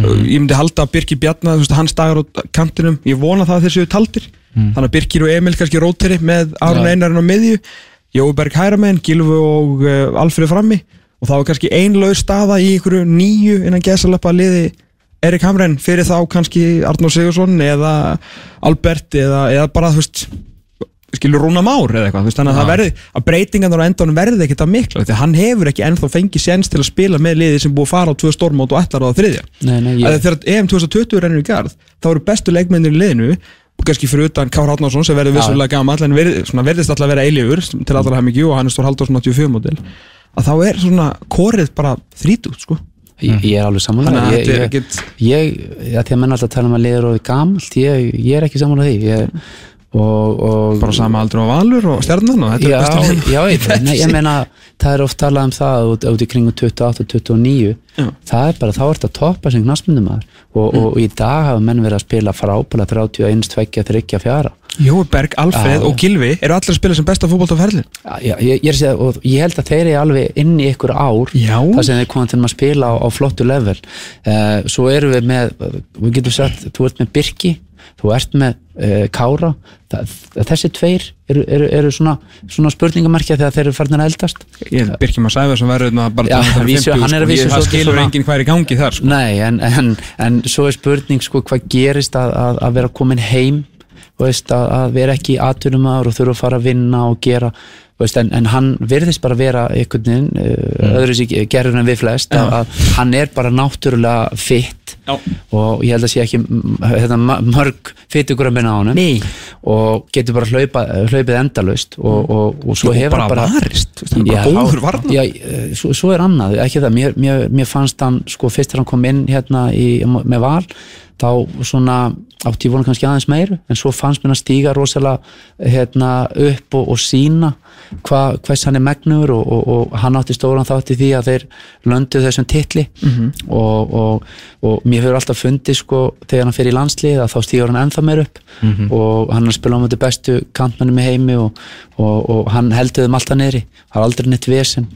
ég myndi halda að Birki Bjarnar, þú veist, hans dagar á kantinum, ég vona það að þeir séu taldir. Þannig að Birkir og Emil kannski róteri með Aron Já. Einarinn á miðju, Jóberg Hæramenn, Gilfu og uh, Alfred frammi og þá er kannski einlaug staða í einhverju nýju innan gesalappa liði Erik Hamren fyrir þá kannski Arnór Sigursson eða Albert eða, eða bara þú veist skilur Rúna Már eða eitthvað þannig að það verði að breytingarnar á endanum verði ekkert að mikla því að hann hefur ekki ennþá fengið séns til að spila með liði sem búið að fara á tvö stórmót og ætlar á það þriðja. Nei, nei, að ég, þegar EM 2020 rennur í garð þá eru bestu leikmennir í liðinu kannski fyrir utan Kár Hátnarsson sem verður vissulega gamall en verðist alltaf að vera eilífur til allra hemmingju og hann er stór Halldórsson 84 mótil að þá er svona korið bara þrítút sko. Ég, ég er alveg samanlega að ég, ég, ég, að því að menn alltaf tala um að liður og gamalt, ég, ég er ekki samanlega því. Ég, og, og bara sama aldur á Valur og Stjarnan og þetta já, er já, ég, nei, ég meina það er oft talað um það út, út í kringum 28-29 Já. það er bara, þá er þetta að toppa sem knastmyndumæður og, og, og í dag hafa menn verið að spila frábæla 31, 2, 3, 4 Jóberg, Alfred Já. og Gilvi eru allir að spila sem besta fótbolt á ferlin Já, ég, ég, ég held að þeir eru alveg inn í ykkur ár þar sem þeir koma til að spila á, á flottu level. Uh, svo erum við með við getum sagt, þú ert með Birki þú ert með uh, Kára það, þessi tveir eru, eru, eru svona, svona spurningamarkja þegar þeir eru farnir að eldast Ég held Birkjum að sæða sem verður þetta bara Já, 250, vísu- sko. vísu Ég- Það skilur svona- enginn hvað er í gangi þar sko. Nei, en, en, en svo er spurning sko, hvað gerist að, að, að vera komin heim veist, að, að vera ekki aðtunumæður og þurfa að fara að vinna og gera veist, en, en hann virðist bara vera einhvern veginn, uh, öðru sér gerður en við flest, að, að hann er bara náttúrulega fitt Já. og ég held að sé ekki mm, hérna, mörg fytugrömmin á honum Nei. og getur bara hlaupa, hlaupið endalaust og, og, og svo Og hefur bara hann bara varist, veist, hann bara góður varnar. Já, eh, svo, svo er annað, ekki það mér, mér, mér fannst hann, sko, fyrst þegar hann kom inn hérna í, með val þá svona átti ég vona kannski aðeins meiru en svo fannst mér að stíga rosalega hérna upp og, og sína hva, hvers hann er megnur og, og, og hann átti stóran þátt í því að þeir löndu þessum titli. Mhm. og, og, og mér hefur alltaf fundið sko þegar hann fer í landslið að þá stígur hann ennþá meir upp. Mhm. og hann spila á mjög bestu kantmennum í heimi og, og, og hann heldur þeim alltaf niðri. Það er aldrei neitt vesen.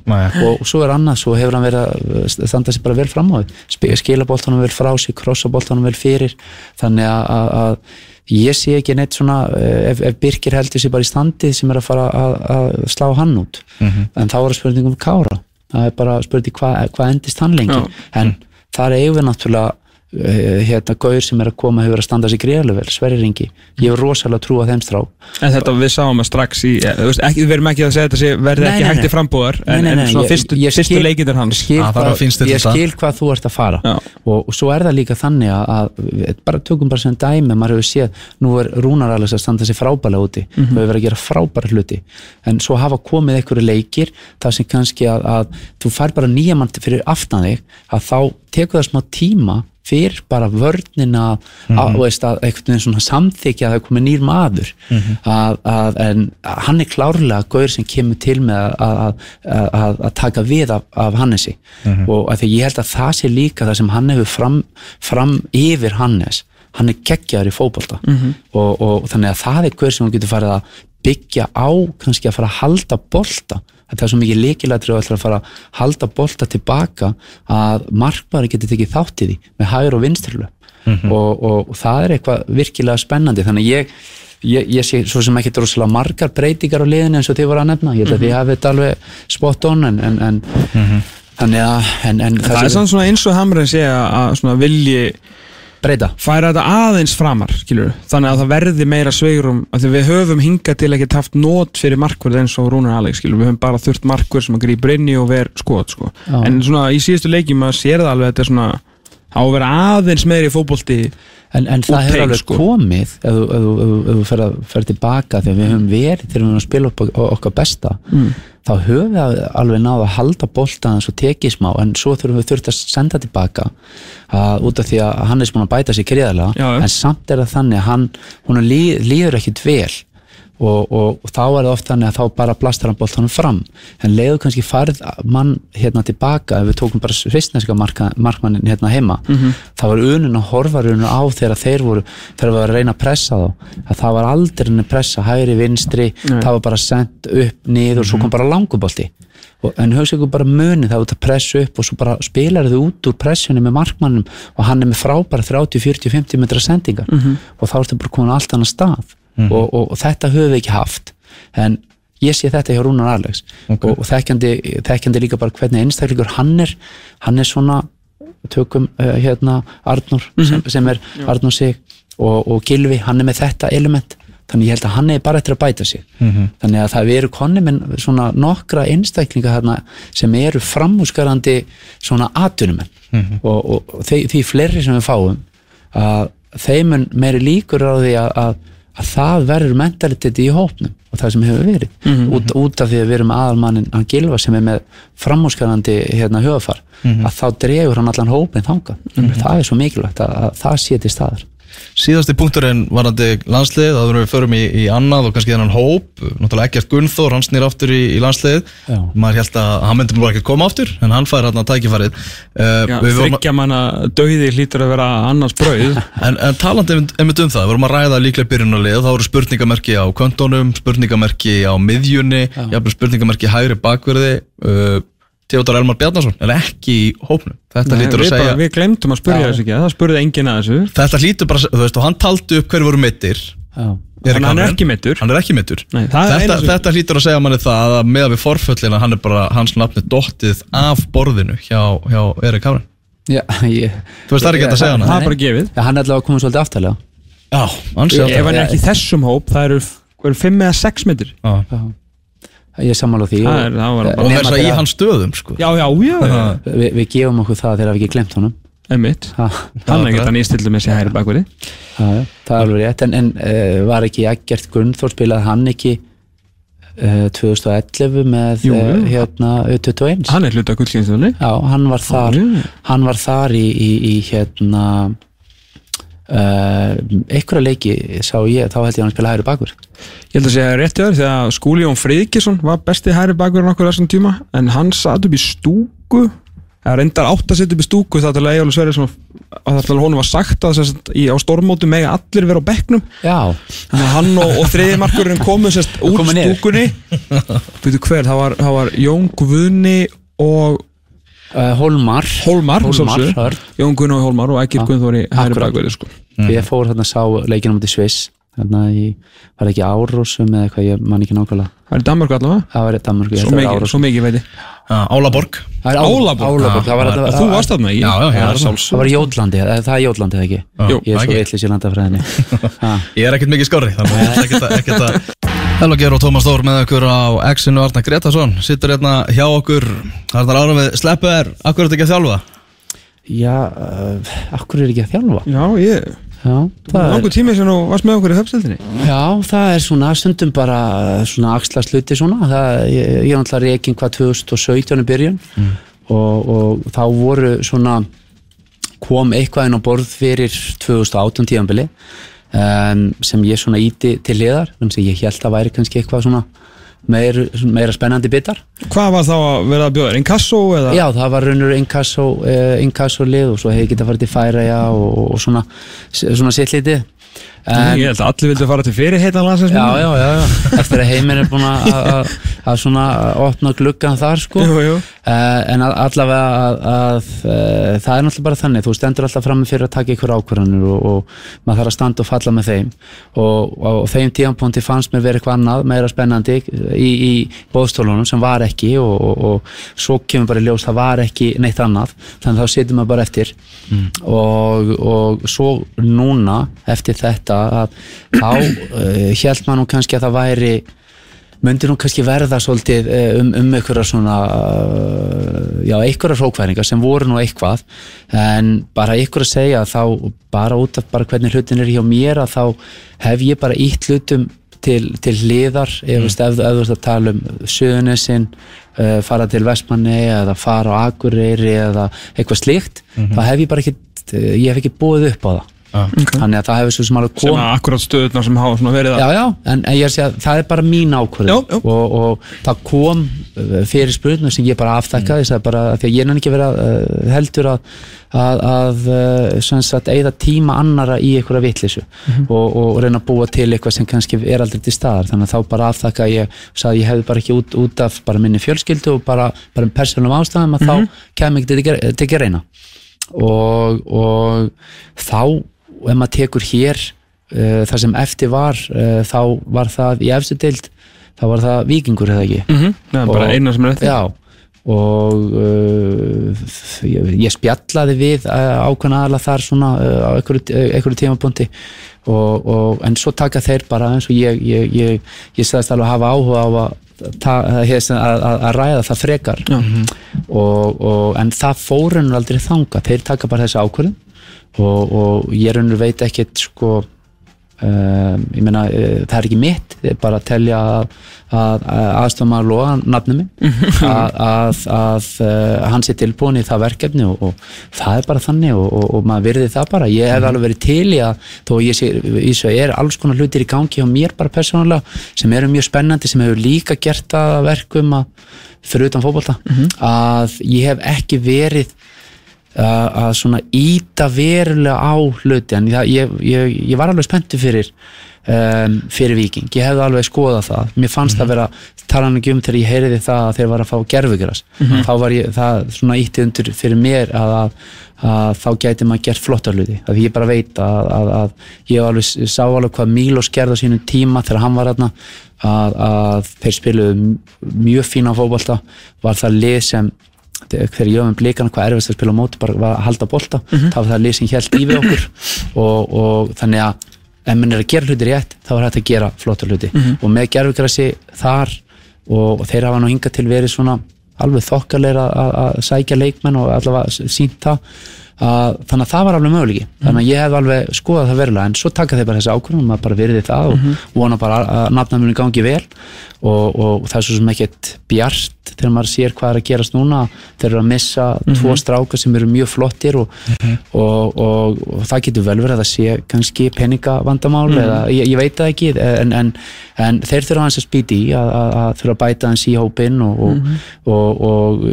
Og svo er annað, svo hefur hann verið að standa sér bara vel fram á því. Skila boltanum vel frá sig, krossa boltanum vel fyrir. Þannig að, að, að ég sé ekki neitt svona eh, ef, ef Birkir heldur sér bara í standi sem er að fara að, að slá hann út. En þá er það spurning um Kára. Það er bara spurning hvað hva endist hann lengi. Já. en það er eigum náttúrulega hérna Gaur sem er að koma hefur að standa sér greiðlega vel, Sverri Ringi ég hefur rosalega trú á þeim strá En þetta við sáum að strax í eh, ekki, Við verum ekki að segja þetta sé verði Nei, ekki nei, hægt í frambúðar Nei, En, nei, en svona fyrstu, fyrstu leikindir hans. skil Ah, það er hvað, að ég skil hvað þú ert að fara. Og, og svo er það líka þannig að, að bara tökum bara sem dæmi, maður hefur séð nú er Rúnar Alex að standa sér frábælega úti. Mhm. þau hefur verið að gera frábæra hluti. En svo hafa komið einhverju leikir þar sem kannski að, að þú fær bara nýja mann fyrir aftan þig að þá tekur það smá tíma fyrir bara vörnina að, þú veist, að einhvern veginn svona samþykja að það er komið nýr maður. Að, að, en hann er klárlega gaur sem kemur til með að, að, að, að taka við af, af Hannesi. Og að því ég held að það sé líka það sem hann hefur fram, fram yfir Hannes. Hann er geggjaður í fótbolta. Og, og þannig að það er gaur sem hann getur farið að byggja á kannski að fara að halda bolta þetta er svo mikið leikilætri og ætlar að fara að halda bolta tilbaka að markmaður getur tekið þátt í því með hægur og vinstrilu og, og, það er eitthvað virkilega spennandi. Þannig að ég, ég, ég sé svo sem ekki droslega margar breytingar á liðinu eins og þið voru að nefna, ég held að þið hafið þetta alveg spot on en, en, en þannig að en, en Það er svona eins og Hamren sé að, að svona vilji breyta færa þetta aðeins framar skilur. þannig að það verði meira sveigrum við höfum hingað til ekki haft nót fyrir markverð eins og Rúnar Alex skilur. við höfum bara þurft markverð sem að grípa inn í og ver skot sko. En svona í síðustu leikjum maður sér það alveg að þetta er svona að vera aðeins meiri fótbolti En, en það hefur alveg sko. komið ef þú- fer tilbaka þegar við höfum verið, þegar við höfum að spila upp okkar besta, Mm. þá höfum við alveg náð að halda boltan eins og tekið smá, en svo þurfum við þurft að senda tilbaka að, út af því að hann er búin að bæta sér já. en samt er það þannig að hann líður ekkit vel og, og, og þá er það oft þannig að þá bara blastar hann boltanum fram en leiðu kannski farið mann hérna tilbaka ef við tókum bara marka, markmannin hérna heima Mhm. þá var unun að horfa unun á þegar þeir voru þegar við varum að reyna að pressa þá að það var aldrei henni pressa hægri vinstri Nei. það var bara sendt upp niður og svo Mhm. kom bara langubolti Og- en hugsa ykkur bara muni það út að pressa upp og svo bara spilar þau út úr pressunni með markmannum og hann er með frábæra 30, 40, 50 metra sendingar Mhm. og þá ertu bara komin allt annar stað og, og, og þetta höfum við ekki haft. En ég sé þetta hjá Rúnar Alex. Og, og þekkjandi, þekkjandi líka bara hvernig einstaklingur hann er. Hann er svona tökum uh, hérna Arnur sem, sem er Arnur sig og, og Gilvi, hann er með þetta element. Þannig ég held að hann er bara eftir að bæta sig. Þannig að það eru konni með svona nokkra einstaklinga þarna sem eru framúskarandi svona atvinnumenn. Og, og, og því, því fleiri sem við fáum að þeim mun meiri líkur á því að, að, að það verður mentaliteti í hópnum og það sem hefur verið. Út, út af því að við erum aðalmannin hann Gilva sem er með framúskarandi hérna höfafar að þá dregur hann allan hópin þanga það er svo mikilvægt að, að það sé til staðar Síðasti punkturinn varandi landslið, það verður við förum í, í annað og kannski þennan hóp, náttúrulega ekkert Gunnþór, hann snýr aftur í, í landslið, Já. maður held að hann myndi bara ekki koma aftur, en hann fær hérna tækifærið. Uh, Já, við vorum, þryggja manna döiði hlýtur að vera annars brauð en, en talandi einmitt- einmitt um það, við vorum að ræða líklega byrjunarlið, þá voru spurningamerki á köntónum, spurningamerki á miðjunni, jafnvel spurningamerki hægri bakverði, uh, Theodor Elmar Bjarnason er ekki í hópnum. Þetta Nei, hlýtur að segja bara, við glemtum að spurja þessu ekki, það spurði enginn að þessu. Þetta hlýtur bara, þú veist, og hann taldi upp hverju voru mittir Já, Erik Hann er ekki meiddur. Hann er ekki mittur þetta, þetta hlýtur að segja manni það að með við forföllina hann er bara, hans nafni dottið af borðinu hjá, hjá Erik Hamren já ég, Þú veist, það er ekki hægt að segja hana. Það er bara gefið. Já, hann er allavega komið svolítið aftalega. Já, hann sé Ef alltaf hann er ekki í þessum hóp, það eru, eru Ég er sammála því. Það er- það var bara- Og Nema þess að í hans stöðum, sko. Já, já, já, við, við gefum okkur það þegar við ekki glemt honum. Einmitt. Ha, Hann er ekki að nýstillu með sér hægri bakverði það er alveg rétt. En, en uh, var ekki Eggert Gunnþór spilaði hann ekki uh, 2011 með Jú, uh, jú. hérna U21 Hann er hluta gullkynnstunni já, hann var þar já. hann var þar í, í, í hérna einhverja leiki sá ég, þá held ég að hann spila hægri bakur. Ég held að segja rétt hjá þér þegar Skúli Jón Friðkesson var besti hægri bakverðin okkur þessum tíma en hann satt upp í stúku eða reyndar átt að setja upp í stúku það til að Egil Sverrisson að það til að honum var sagt að sérst, í, á stormótu mega allir vera á bekknum. Þannig að hann og, og þriðimarkurinn komu sérst niður. stúkunni. Veitu hver, það var, það var Jón Guðni og Holmar Hólmar, Hólmar, sjálfsögðu. Hörn. Jón Guðni og Hólmar og Egil Já, Guðnþóri hægri bakverði sko. ég fór hérna sá leikinu mútið Sviss. Hérna í, var það ekki Árósum eða eitthvað, ég man ekki nákvæmlega. Það er í Danmarku allavega? Það var í Danmark, ég svo held að var Árósum. svo mikið veit ég Já, Álaborg. Er Álaborg. Var þetta þú varst þarna ekki? Já, já, Já, það var Jótlandi, eða það er Jótlandi eða ekki? Jú, Ég er svo ekki. eitthvað sér landafræðinni. Ha, Ég er ekkert mikið skári Þannig að ekkert að- ekkert að Helga Geir og Tómas Þór með okkur á X-inu Arna Gretarsson Sittur hérna hjá okkur. Arnar Ára við Sleppu er Akkur er þetta ekki að þjálfa? Já, uh, akkur er ekki að þjálfa? Já, ég Já, það er, Langur tími sem þú varst með okkur í höfstildinni já, það er svona stundum bara svona axla sluti svona. Það, ég, ég er náttúrulega reikinn hvað 2017 í byrjun. Og, og þá voru svona kom eitthvað inn á borð fyrir 2018 tíðanbili um, sem ég svona íti til liðar þannig að ég held að væri kannski eitthvað svona meir, meira spennandi bitar Hvað var þá að vera að bjóða? Inkasso eða? Já, það var raunur inkasso, uh, inkasso lið og svo hefði getað farið til Færaja og, og svona, svona sitt litið en, Ég held að allir vildu fara til fyrir heitan landsins já, já, já, já, eftir að heiminn er búin að- að að svona opna gluggan þar sko. Jú, jú. Uh, en að- allavega að, að uh, það er náttúrulega bara þannig. Þú stendur alltaf fram fyrir að taka ykkur ákvarðanir og, og maður þarf að standa og falla með þeim. Og, og þeim tíðanpónti fannst mér verið eitthvað annað meira spennandi í, í bóðstólunum sem var ekki og, og, og svo kemur bara í ljós það var ekki neitt annað. Þannig að þá situr maður bara eftir. Og, og svo núna eftir þetta að þá uh, held maður nú kannski að það væri myndi nú kannski verða svolítið eh, um, um einhverja svona uh, já, einhverja hrókværingar sem voru nú eitthvað. En bara að segja að þá bara út af bara hvernig hlutin er hjá mér að þá hef ég bara ítt hlutum til, til hliðar. Mm. ef, þú ert að tala um Suðunisinn uh, fara til Vestmanni eða fara á Akureyri eða eitthvað slíkt þá hef ég bara ekki ég hef ekki búið upp á það þannig að það hefur svo sem alveg Sem kom að akkurat stöðunar sem hafa svona verið að Já, já, en, en ég er að segja að það er bara mín já. Og, og það kom uh, fyrir spurning sem ég bara afþakkaði mm. bara af því að ég er ekki verið að uh, heldur að að, að sem sagt, eigða tíma annara í einhverja vitleysu. Og, og reyna að búa til eitthvað sem kannski er aldrei til staðar. Þannig að þá bara afþakka ég og sagði að ég hefði bara ekki út, út af bara minni fjölskyldu og bara, bara persónum ástæðum að þá kem ekki til að gera- til að reyna og, og þá ef maður tekur hér uh, það sem eftir var uh, þá var það í efstu deild þá var það vikingur eða ekki? Mhm, Það er bara Og- eina sem er eftir. Já og uh, ég, ég spjallaði við uh, ákveðna aðla þar svona uh, á einhverju, tímapunkti og, og, en svo taka þeir bara eins og ég, ég, ég, ég sagðist alveg hafa áhuga á að að, að, að ræða það frekar. Og, og, en það fórunur aldrei þanga þeir taka bara þessi ákvörðum og, og ég raunur veit ekkert sko Um, ég meina, uh, það er ekki mitt er bara að telja að, að, að loða nafnum að, að, að uh, hann sé tilbúin í það verkefni og, og það er bara þannig og, og, og maður virði það bara. Ég hef alveg verið til í að þó ég sé, svo er alls konar hlutir í gangi hjá mér bara persónulega sem eru mjög spennandi sem hefur líka gert að verkum að fyrir utan fótbolta. Að ég hef ekki verið að, svona íta verulega á hluti. En það, ég, ég, ég var alveg spenntu fyrir um, fyrir Viking, ég hefði alveg skoðað það. Mér fannst það vera, talan ekki um þegar ég heyriði það að þeir var að fá gerfugras þá var ég, það svona ítti undir fyrir mér að, að, að þá gæti maður gert flottar hluti, að ég bara veit að, að, að ég alveg, sá alveg hvað Mílos gerði á sínum tíma þegar hann var aðna að, að þeir spiluðu mjög fína fótbolta, var það lið sem þegar ég var með blíkan hvað erfist að spila á móti bara að halda bolta. Þá var það sem held í við okkur. Og, og þannig að ef mann er að gera hluti rétt þá er hægt að gera flottar hluti. Og með gerfugrassi þar og, og þeir hafa nú hingað til verið svona alveg þokkalegir að, að, að sækja leikmenn og allavega sínt það að, þannig að það var alveg möguleiki. Þannig að ég hef alveg skoðað það verulega. En svo taka þeir bara þessi ákvörðum maður bara verið það og vona bara að nafnamjörnum gangi vel og, og það er svo sem ekkert bjart þegar maður sér hvað er að gerast núna. Þeir eru að missa tvo stráka sem eru mjög flottir og, og, og, og það getur vel verið að það sé kannski peningavandamál eða ég, ég veit það ekki en, en, en þeir þurfa hans að spýti í að, að, að þurfa að bæta hans í hópinn og, og,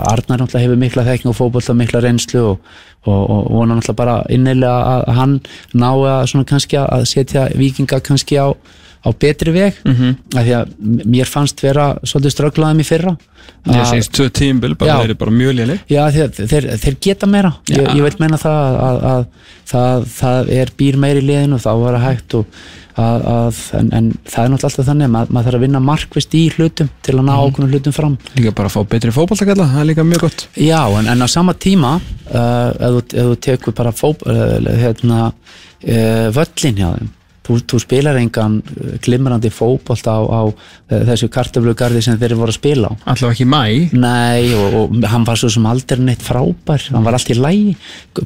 Arnar náttúrulega hefur mikla þekking og fótbolta mikla reynslu og vona náttúrulega bara innilega að hann nái að kannski að setja vikinga kannski á, á betri veg Mhm. af því að mér fannst vera svolítið strögglaðum í fyrra. Ég segist tvö tímbil, bara þeir eru bara mjög léleg. Já, þeir, þeir, þeir geta meira. Ég, ég vil meina það að, að, að það, það er býr meiri í liðinu og þá var það hægt og að, að, en, en það er náttúrulega alltaf þannig að maður, þarf að vinna markvist í hlutum til að ná Mhm. ákveðnum hlutum fram. Líka bara að fá betri fótboltakalla, það er líka mjög gott. Já, en, en á sama tíma uh, ef, þú, tekur bara fóp, uh, hérna, uh, völlin hjá þeim þú, þú spilar engan uh, glimrandi fótbolt á, á uh, þessu kartöflugarði sem þeir voru að spila á. Alltaf ekki mæ Nei, og, og hann var svo sem aldrei neitt frábær, hann var allt í lægi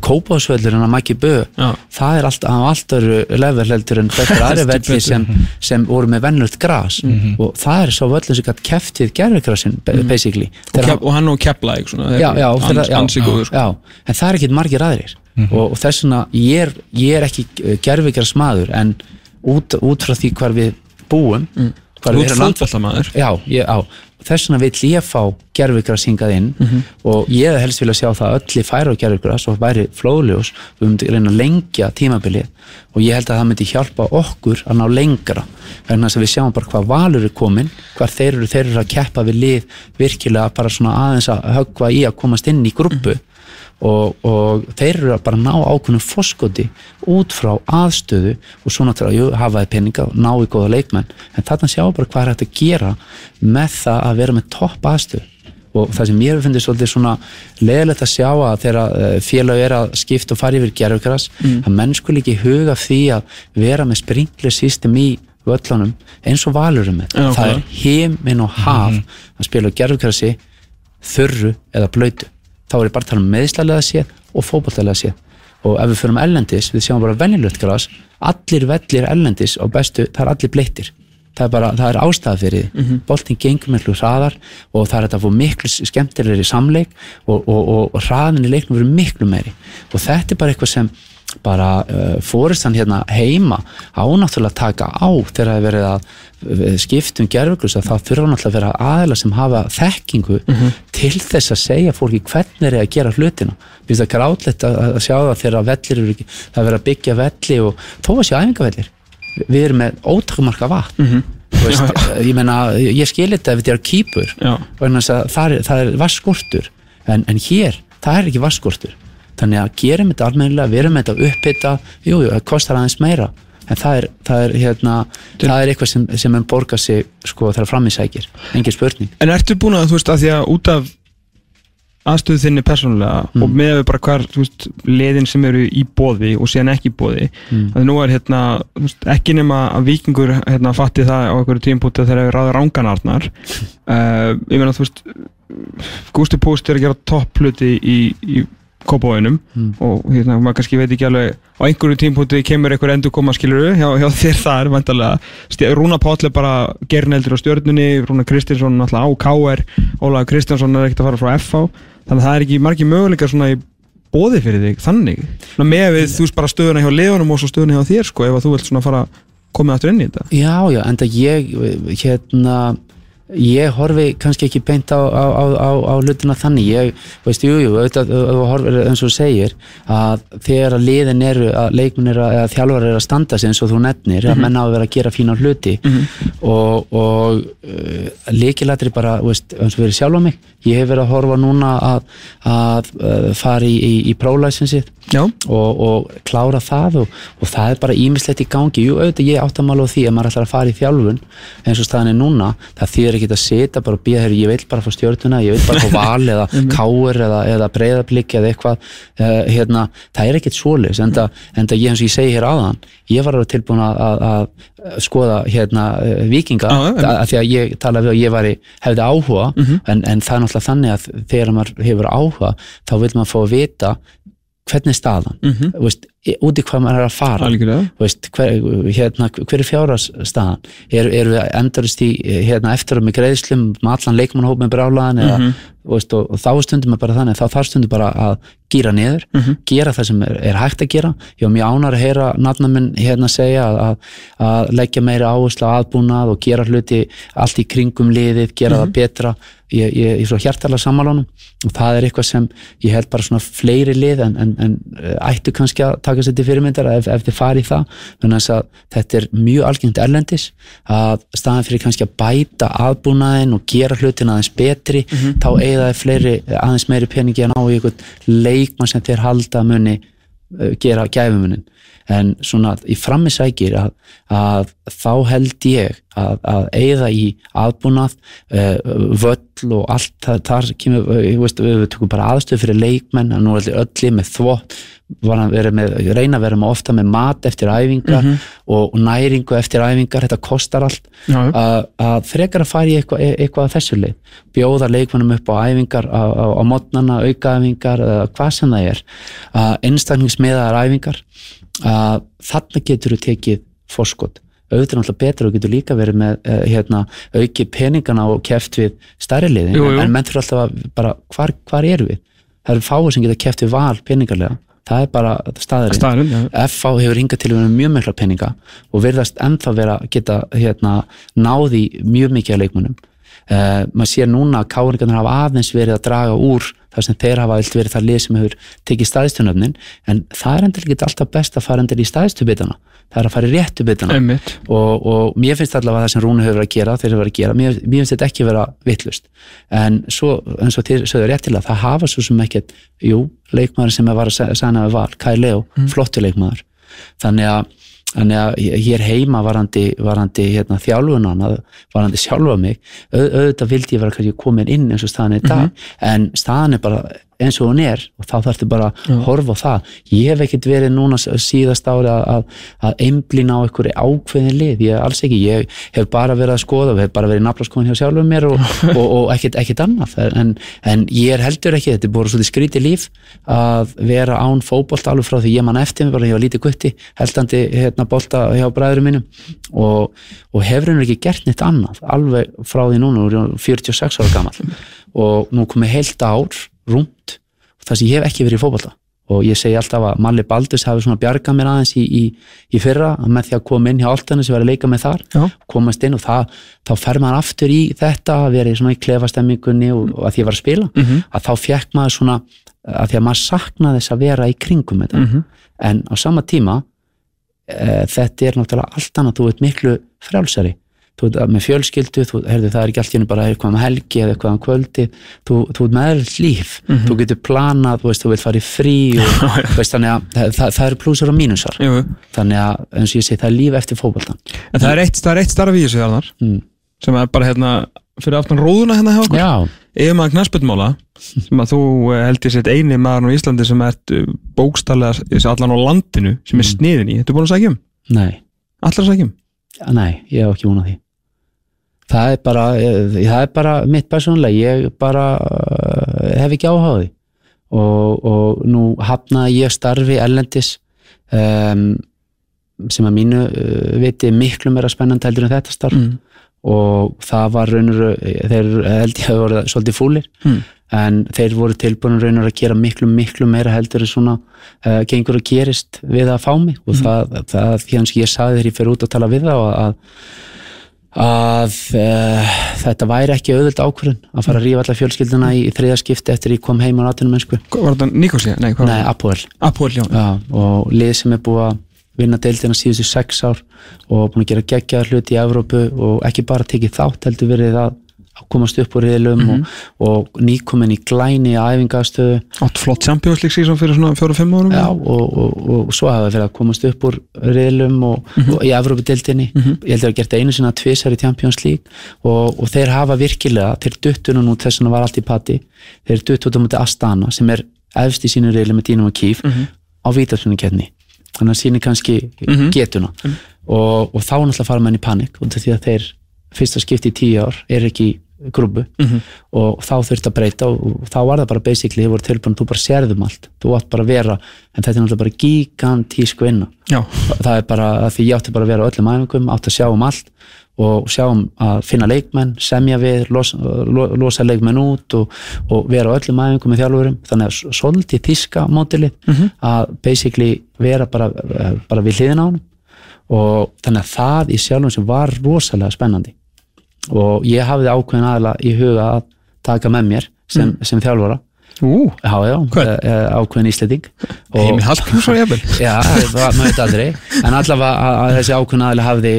Kópásvöllur, hann að Maggi Bö Já. það er allt, hann var allt öru level heldur en þetta aðri velli sem, sem voru með vennlurt gras. Og það er svo völlin sem gætt keftið gerðvigrasin basically. Og, Þegar kep, og hann og Keflæk svona, já, já, já, sko. já, en það er ekkit margir aðrir og, og þess vegna ég er, ég er ekki gerfikar smaður en út, út frá því hvar við búum mm. hvar Út á, þess vegna vill ég fá gerfikras hingað inn og ég helst vilja sjá það að öllu færa á gerfikras og væri flóðljós. Við myndum reyna að lengja tímabilið og ég held að það myndi hjálpa okkur að ná lengra þess að við sjáum bara hvað valur er komin hvar þeir eru, þeir eru að keppa við lið virkilega bara svona aðeins að höggva í að komast inn í grúppu og, og þeir eru að bara ná ákveðnum foskoti út frá aðstöðu og svo náttúrulega jú, hafaði peninga og ná í góða leikmenn. En þarna sjá bara hvað er hægt að gera með það að vera með topp aðstöðu. Og það sem mér finnst svolítið svona leðilegt að sjá að þegar eh, félag er að skipta og fara yfir gerfugras að menn skul ekki huga því að vera með sprinkler system í völlunum eins og valurum Já, það er heiminn og haf að spila gerfugrasi þurru eða blöytu þá er ég bara að tala um meðslalega séð og fótballtalega séð. Og ef við fyrir ellendis, við sjáum bara venjulegt gras allir vellir ellendis og bestu, það er allir bleittir. Það er bara, það er ástæða fyrir mm boltinn gengur miklu hraðar og það er þetta miklu skemmtilegri samleik og, og, og, og hraðin í leiknum verður miklu meiri. Og þetta er bara eitthvað sem bara uh, fóristan hérna heima ánáttúrulega taka á þegar það er verið að uh, skipta um gerfugrus að það þurfa náttúrulega að vera aðila sem hafa þekkingu til þess að segja fólki hvernig er að gera hlutina. Við veist að grátlegt að, sjá það þegar vellir eru ekki, það er verið að byggja velli og þó að sé æfingavellir. Vi- við erum með ótakmarka vatn. Mm veist, ég meina, ég skil þetta ef þetta er kýpur það er, það er vaskskortur en, en hér, það er ekki vaskskortur þannig að gerum þetta almennilega við erum þetta upphitta, jú, jú, það kostar aðeins meira. En það er, það er, hérna, það er eitthvað sem, sem en borgar sig sko þegar fram í sækir, engin spurning. En ertu búin að, þú veist, að því að út af aðstöðu þinni persónulega og með við bara hvar, veist, liðin sem eru í bóði og síðan ekki í bóði að nú er hérna, veist, ekki nema að vikingur, hérna, fatti það á einhverju tímpúti þegar þeir ráða ránganarnar uh, ég meina, þú veist Gústi Púst er að gera toppluti í, í kópavóinum og hérna, maður kannski veit ekki alveg á einhverju tímpúti kemur einhver endur koma skiluru hjá, hjá þér þar, vantarlega Rúna Páll er bara gerneldur á stjörnunni Rúna Kristinsson náttúrulega á KR Ólaður Kristjánsson er ekkert að fara frá FH þannig að það er ekki margir möguleikar svona í bóði fyrir þig, þannig. Ná, með við þú veist bara stöðuna hjá liðunum og svo stöðuna hjá þér sko, ef að þú vilt svona fara komið aftur inn í þetta. Já, já, enda ég hérna ég horfi kannski ekki beint á, á, á, á, á hlutina þannig. Ég, veist, jú, jú, auðvitað horfir eins og segir að þegar að liðin eru, að leikminn eru eða þjálfar eru að standa sig eins og þú nefnir að menna á að vera að gera fína hluti og, og uh, leikilættir bara, veist, eins og verið sjálf á mig. Ég hef verið að horfa núna að, að uh, fara í, í, í prólæsinsið Já, og, og klára það og, og það er bara ímislegt í gangi. Jú, auðvitað ég átt að mála á því að maður ætlar að fara í þjálfun eins og staðan er núna. Það þýðir ekki að setja bara og býja hér ég vil bara fá stjórnuna, ég vil bara fá val eða káur eða, eða breyðablík eða eitthvað. Uh, hérna, það er ekkert svoleiðis en það ég eins og ég segi hér áðan ég var alveg tilbúin að, að, að skoða hérna uh, vikinga að því að ég talaði við að ég væri, hefði áhuga en, en það er náttúrulega þannig að þegar maður hefur áhuga þá vil maður fá að vita hvernig er staðan mm -hmm. veist, í- út í hvað maður er að fara. Veist, hver, hérna, hver er fjárhagsstaðan? Er, er við endurist í hérna, eftir með greiðslum með allan leikmannhóp með brálaðan eða, veist, og, og þá stundum bara þannig þá þarf stundum bara að gýra niður gera það sem er, er hægt að gera. Ég var mjög ánar að heyra nafna minn hérna segja að, að, að leggja meiri áherslu á aðbúnað og gera hluti allt í kringum liðið, gera það betra. Ég, ég, ég er svo hjartalega sammálunum og það er eitthvað sem ég held bara svona fleiri lið en, en, en eh, ættu kannski að taka sér til fyrirmyndar ef, ef þið fari í það. Þannig að þetta er mjög algengt erlendis að staðan fyrir kannski að bæta aðbúnaðin og gera hlutin aðeins betri þá eigða þið fleiri aðeins meiri peningi að ná í einhvern leikmann sem þeir halda muni uh, gera gæfumunin en svona í frammi sækir að, að þá held ég að, að eigða í aðbúnað uh, völl og allt það, þar kemur, ég veist, við tökum bara aðstöð fyrir leikmenn, að nú er allir öllu með þvott með, reyna að vera með ofta með mat eftir æfingar og, og næringu eftir æfingar, þetta kostar allt. Já. að, að frekar að fara í eitthvað, eitthvað að þessu leið. Bjóða leikmannum upp á æfingar á, á, á mótnana, aukaæfingar eða hvað sem það er. Að einstaklingsmiðaðar æfingar að þarna getur þú tekið fórskot auðvitað er náttúrulega betra og getur líka verið með uh, hérna, auki peningana og keft við stærri liðin Jú, jú. en menn þurfa alltaf að bara hvar, hvar eru við? Það eru fáið sem geta keft við val peningarlega það er bara staðurinn Staðurinn, já. FH hefur hingað til að vera mjög mikla peninga og virðast ennþá vera geta hérna, náði mjög mikið af leikmunum uh, maður sér núna að káringarnir hafa aðeins verið að draga úr þar sem þeir hafa vilt verið það lið sem hefur tekið staðistunöfnin en það er endur ekki alltaf best að fara endur í staðistubitana það er að fara í réttu bitana. Einmitt. og, og mér finnst allavega það sem Rúni hefur verið að gera þeir hefur verið að gera, mér, mér finnst þetta ekki vera vittlust en svo, eins og þér sögðu rétt til að það hafa svo sem ekkert jú, leikmaður sem var að sæna við val Kai Leo, flottu leikmaður. Þannig að, þannig að hér heima varandi, varandi hérna, þjálfunan, varandi sjálfa mig auð, auðvitað vildi ég vera kannski komin inn eins og staðan er í dag. En staðan er bara eins og hún er og þá þarftu bara að horfa á það. Ég hef ekkert verið núna síðast ári að, að, að einblína á einhverju ákveðin lið, ég alls ekki. Ég hef bara verið að skoða og hef bara verið nafnarskoðin hjá sjálfum mér og, og, og ekkert, ekkert annað. En, en ég er heldur ekki, þetta er bara svolítið skrítið líf að vera án fótbolt alveg frá því ég man eftir mig, bara ég var lítið gutti heldandi hérna bolta hjá bræðurum mínum. Og, og hefur hendur ekki gert neitt annað, alveg frá því núna nú er ég 46 ára gammal og nú komið heilt ár rúmt. Þar sem ég hef ekki verið í fótbolta. Og ég segi alltaf að Malli Baldurs hafi svona bjargað mér aðeins í, í, í fyrra að með því að koma inn hjá Altanis og vera að leika með þar Já. komast inn og það, þá fer maður aftur í þetta að vera í svona í klefastemmingunni og, og að því ég var að spila að þá fekk maður svona að því að maður saknaði þess að vera í kringum þetta. En á sama tíma e, þetta er náttúrulega allt annað þú ert miklu frjálsari þú ert með fjölskyldu, þú, herðu, það er ekki allt í henni bara eitthvað um helgi eða eitthvað um kvöldi. Þú, þú ert með líf, þú getur planað þú veist, þú vilt fara í frí og, veist, þannig að það, það, það eru plúsar og mínusar. Jú, þannig að eins og ég segi, það er líf eftir fótboltan En það er eitt, það er eitt starf í þessu þarnar Mm. sem er bara hérna fyrir aftan róðuna hérna hjá okkur. Ef maður knasputmála sem að þú eh, held ég sétt eini maður á Íslandi sem ert eh, bókstallega allan á landinu sem er sniðin í. Þetta er búin að sækja um? nei, Allar að sækja um? nei, ég hef ekki vonað því það er bara ég, það er bara mitt persónulega ég bara uh, hef ekki áhuga á því. Og, og nú hafnaði ég starfi ellendis um, sem að mínu uh, viti miklu meira spennandi heldur en þetta starf. Mm. og það var raunur þeir held ég að voru svolítið fúlir. Mm. en þeir voru tilbúin raunur að gera miklu miklu meira heldur en svona uh, gengur að gerist við að fá mig. Og það, það því hans ég saði þegar ég fyrir út að tala við þá að, að uh, þetta væri ekki auðvöld ákvörðun að fara að rífa alla fjölskylduna í, í þriða skipti eftir ég kom heim á náttúrum mennsku Var þetta Nikosía? Nei, Nei, Apoel. Og lið sem er búið að vinna deildina síðustu sex ár og búin að gera geggjaðar hluti í Evrópu og ekki bara tekið þátt heldur verið að að komast upp úr riðlum og, og nýkomin í glæni æfingastöðu Átt flott Champions League season fyrir svona fjóra-fimm árum. Já, og, og, og svo hafa verið að komast upp úr riðlum og, og í Evrópudeildinni. Ég held að það gert einu sinna tvisar í Champions League og, og þeir hafa virkilega þeir duttu nú þess að var allt í patti. Þeir duttu út á múti Astana sem er efst í sínu riðli með Dínum og Kíf á vítarsunni þannig að síni kannski getuna. Og, og þá náttúrulega fara menn í panik út af að fyrsta skipti í tíu ár er ekki grúbu og þá þurfti að breyta og, þá var það bara basically, þið voru tilbúin, þú bara sérðum allt. Þú átt bara að vera, en þetta er náttúrulega bara gigantísku vinna. Já. það er bara því ég átti bara að vera á öllum æfingum átti að sjá um allt og sjá um að finna leikmenn, semja við losa, lo- losa leikmenn út og, og vera á öllum æfingum með þjálfurum. Þannig að svolítið þíska mótili að basically vera bara, eh, bara við hliðina á honum. Og þannig að það í sjálfum sem var rosalega spennandi og ég hafði ákveðin aðla í huga að taka með mér sem, sem þjálfara. Ú, já, já, Hvern? e, e, ákveðin íslending. Heimir Hallgrímsson jafnvel. Já, það var- veit aldrei. En allavega að, að þessi ákveðin aðli hafði,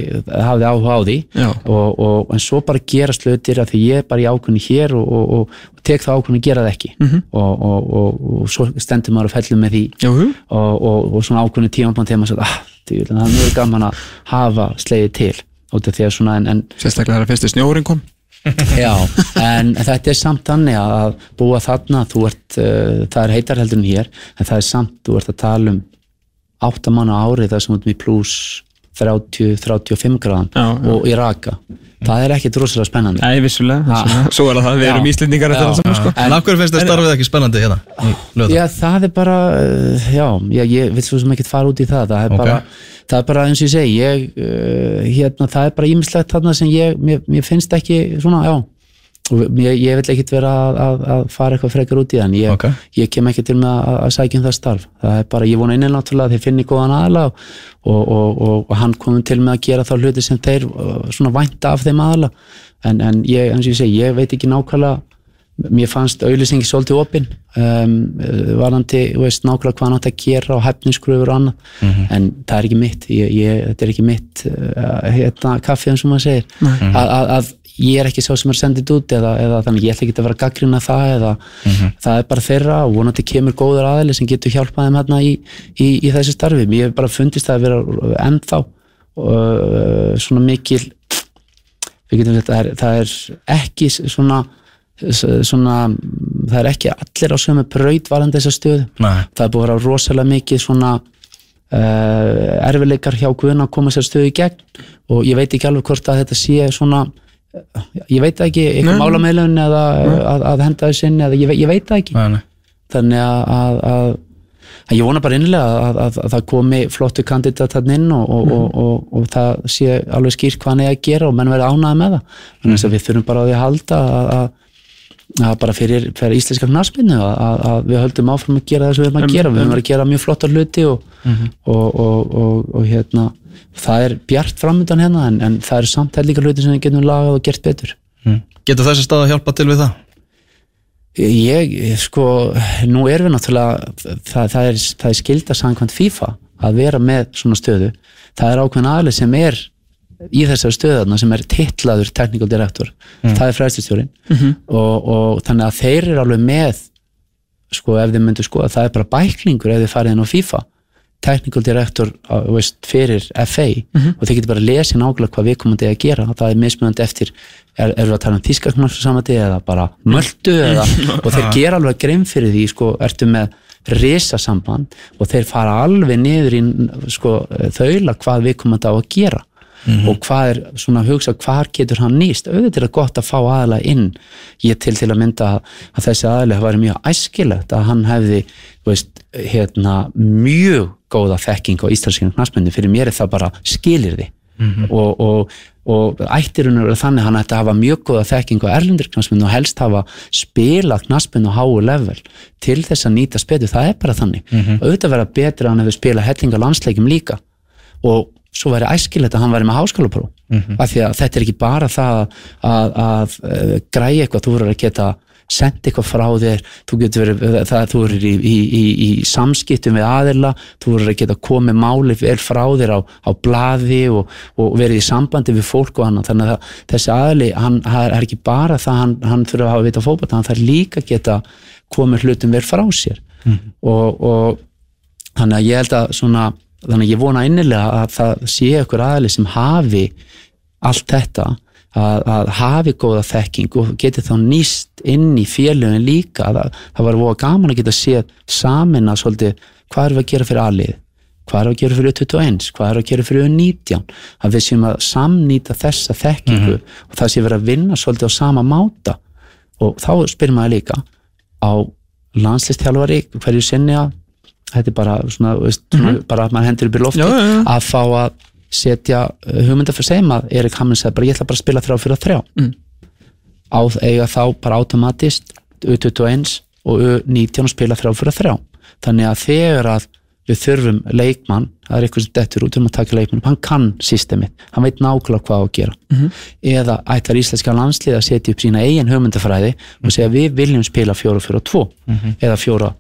hafði áhuga á því. Og, og, en svo bara gera slutir að því ég er bara í ákveðin hér og, og, og, og tek það ákveðin að gera það ekki. Mhm. og, og, og, og svo stendur maður að fellum með því. Jú, og, og, og svona ákveðin tímabann þegar maður sagði, ah, það er mjög gaman að hafa slegið til út af því að svona en, en Sérstaklega þegar fyrsti snjórin kom. Já, en þetta er samt þannig að búa þarna, þú ert, uh, það er heitar heldur en hér, en það er samt, þú ert að tala um áttamanna ári þar sem þú ert með pluss 30-35 gráðan Já, já. og í raka. Það er ekkit rosalega spennandi. Nei, vissulega. Svo er það það, við erum Íslendingar eftir Já. það saman, sko. En af hverju finnst þið starfið ekki spennandi hérna? Já, það er bara, uh, já, ég, ég vil svo sem ekki fara út í það, það er Ok. bara, það er bara eins og ég segi, ég, uh, hérna, það er bara ímislegt þarna sem ég, mér, mér finnst ekki svona, já, og ég, ég vil ekkit vera að, að, að fara eitthvað frekar út í það, en ég, Ok. ég kem ekki til með að, að sækja um það starf, það er bara, ég vona innan náttúrulega að þeir finni góðan aðla og, og, og, og, og hann komum til með að gera þá hluti sem þeir uh, svona vænta af þeim aðla, en, en ég, eins og ég segi, ég veit ekki nákvæmlega mér fannst auðlýsingi svolítið opinn um, uh, varandi, þú veist, nákvæmlega hvað hann átt að gera og hæfninskröfur og annað. En það er ekki mitt ég, ég, þetta er ekki mitt uh, hérna, kaffið eins og maður segir. Að, að, að ég er ekki sá sem er sendið út eða, eða þannig ég ætla ekki að vera að gaggrina það eða það er bara þeirra og vonandi kemur góður aðili sem getur hjálpað þeim hérna í, í, í þessu starfi. Mér hef bara fundist það að vera ennþá uh, svona mikil við getum þetta, það er, það er ekki svona, svona það er ekki allir á sömu braut varandi þessa stöðu. Nei. það er búið að vera rosalega mikið svona uh, erfileikar hjá Guðna að koma sér stöðu í gegn. Og ég veit ekki alveg hvort að þetta sé svona eh, ég veit ekki, eitthvað málameilun eða að, að henda þessu inn eða ég, ég veit ekki. Nei, nei. þannig að, að, að, ég vona bara innilega að, að, að það komi flottu kandidat þarna inn og, og, og, og, og það sé alveg skýrt hvað hann er að gera og menn verði ánæði með það. Þannig að við þurfum bara á því að halda að bara fyrir, fyrir íslenska knarsbyrnu að, við höldum áfram að gera það sem við erum að gera við erum að gera mjög flottar hluti og, og, og, og, og hérna það er bjart framöndan hérna en, en það eru samt hellinga hluti sem við getum lagað og gert betur Mm. Getur þessi stað að hjálpa til við það? Ég, sko, nú erum við náttúrulega, það, það, er, það er skilda samkvæmt FIFA að vera með svona stöðu. Það er ákveðin aðlið sem er í þessari stöðarna sem er titlaður technical director. Það er fræðstustjórin og, og þannig að þeir eru alveg með, sko, ef þið myndu sko, það er bara bæklingur ef þið farið inn á FIFA. Technical director á, veist, fyrir FA og þeir getur bara að lesa nákvæmlega hvað við komum að gera. Það er mismunandi eftir er, er að tala um þýskarknarssamandi eða bara möldu eða, og þeir gera alveg grein fyrir því sko, ertu með risasamband og þeir fara alveg niður í sko, þaula hvað við komum að gera og hvað er svona að hugsa hvar getur hann nýst? Auðvitað er gott að fá aðalega inn. Ég til til að mynda að þessi aðalega væri mjög æskilegt að hann hefði veist, hérna, mjög góða þekking á íslenskinu knastmyndi fyrir mér er það bara skilirði og, og, og ættirinn er þannig að hann ætti að hafa mjög góða þekking á erlendur knastmyndi og helst hafa spilað knastmyndi á háu level til þess að nýta spetu, það er bara þannig. Auðvitað vera betra að hann hefur spilað hellinga landsleikjum líka. Og svo væri æskilegt að hann væri með háskólapróf. Af því að þetta er ekki bara það að, að, að uh, græja eitthvað, þú verður að geta sendt eitthvað frá þér þú getur verið, það, þú verður í, í, í, í samskiptum við aðila þú verður að geta komið máli vel frá þér á, á blaði og, og verið í sambandi við fólk og annan þannig að þessi aðili, hann, er ekki bara það hann, hann þurfa að hafa vita fótbolta hann þarf líka að geta komið hlutum vel frá sér. Og, og þannig að ég held að svona, þannig ég vona innilega að það sé ykkur aðili sem hafi allt þetta að, að hafi góða þekking og geti þá nýst inn í félögin líka. Það, það var voða gaman að geta séð samin að svolítið hvað erum við að gera fyrir aðlið hvað við að gera fyrir 21 hvað við að gera fyrir 19 að við séum að samnýta þessa þekkingu og það sé verið að vinna svolítið á sama máta. Og þá spyrir maður líka á landslistjálfari hverju sinni að þetta er bara svona, veist, svona bara að maður hendur upp í lofti Já, já, já. að fá að setja uh, hugmynda fyrir segjum að Erik Hamlin sagði bara ég ætla bara að spila þrjá fyrir þrjá Mm. á eiga þá bara automatist U21 og U19 spila þrjá fyrir þrjá þannig að þegar að við þurfum leikmann, það er eitthvað sem dettur út um að taka leikmann, hann kann systemið hann veit nákvæmlega hvað að gera Mhm. eða ætlar íslenska landslið að setja upp sína eigin hugmyndafræði og segja við viljum spila 4-4-2 eða 4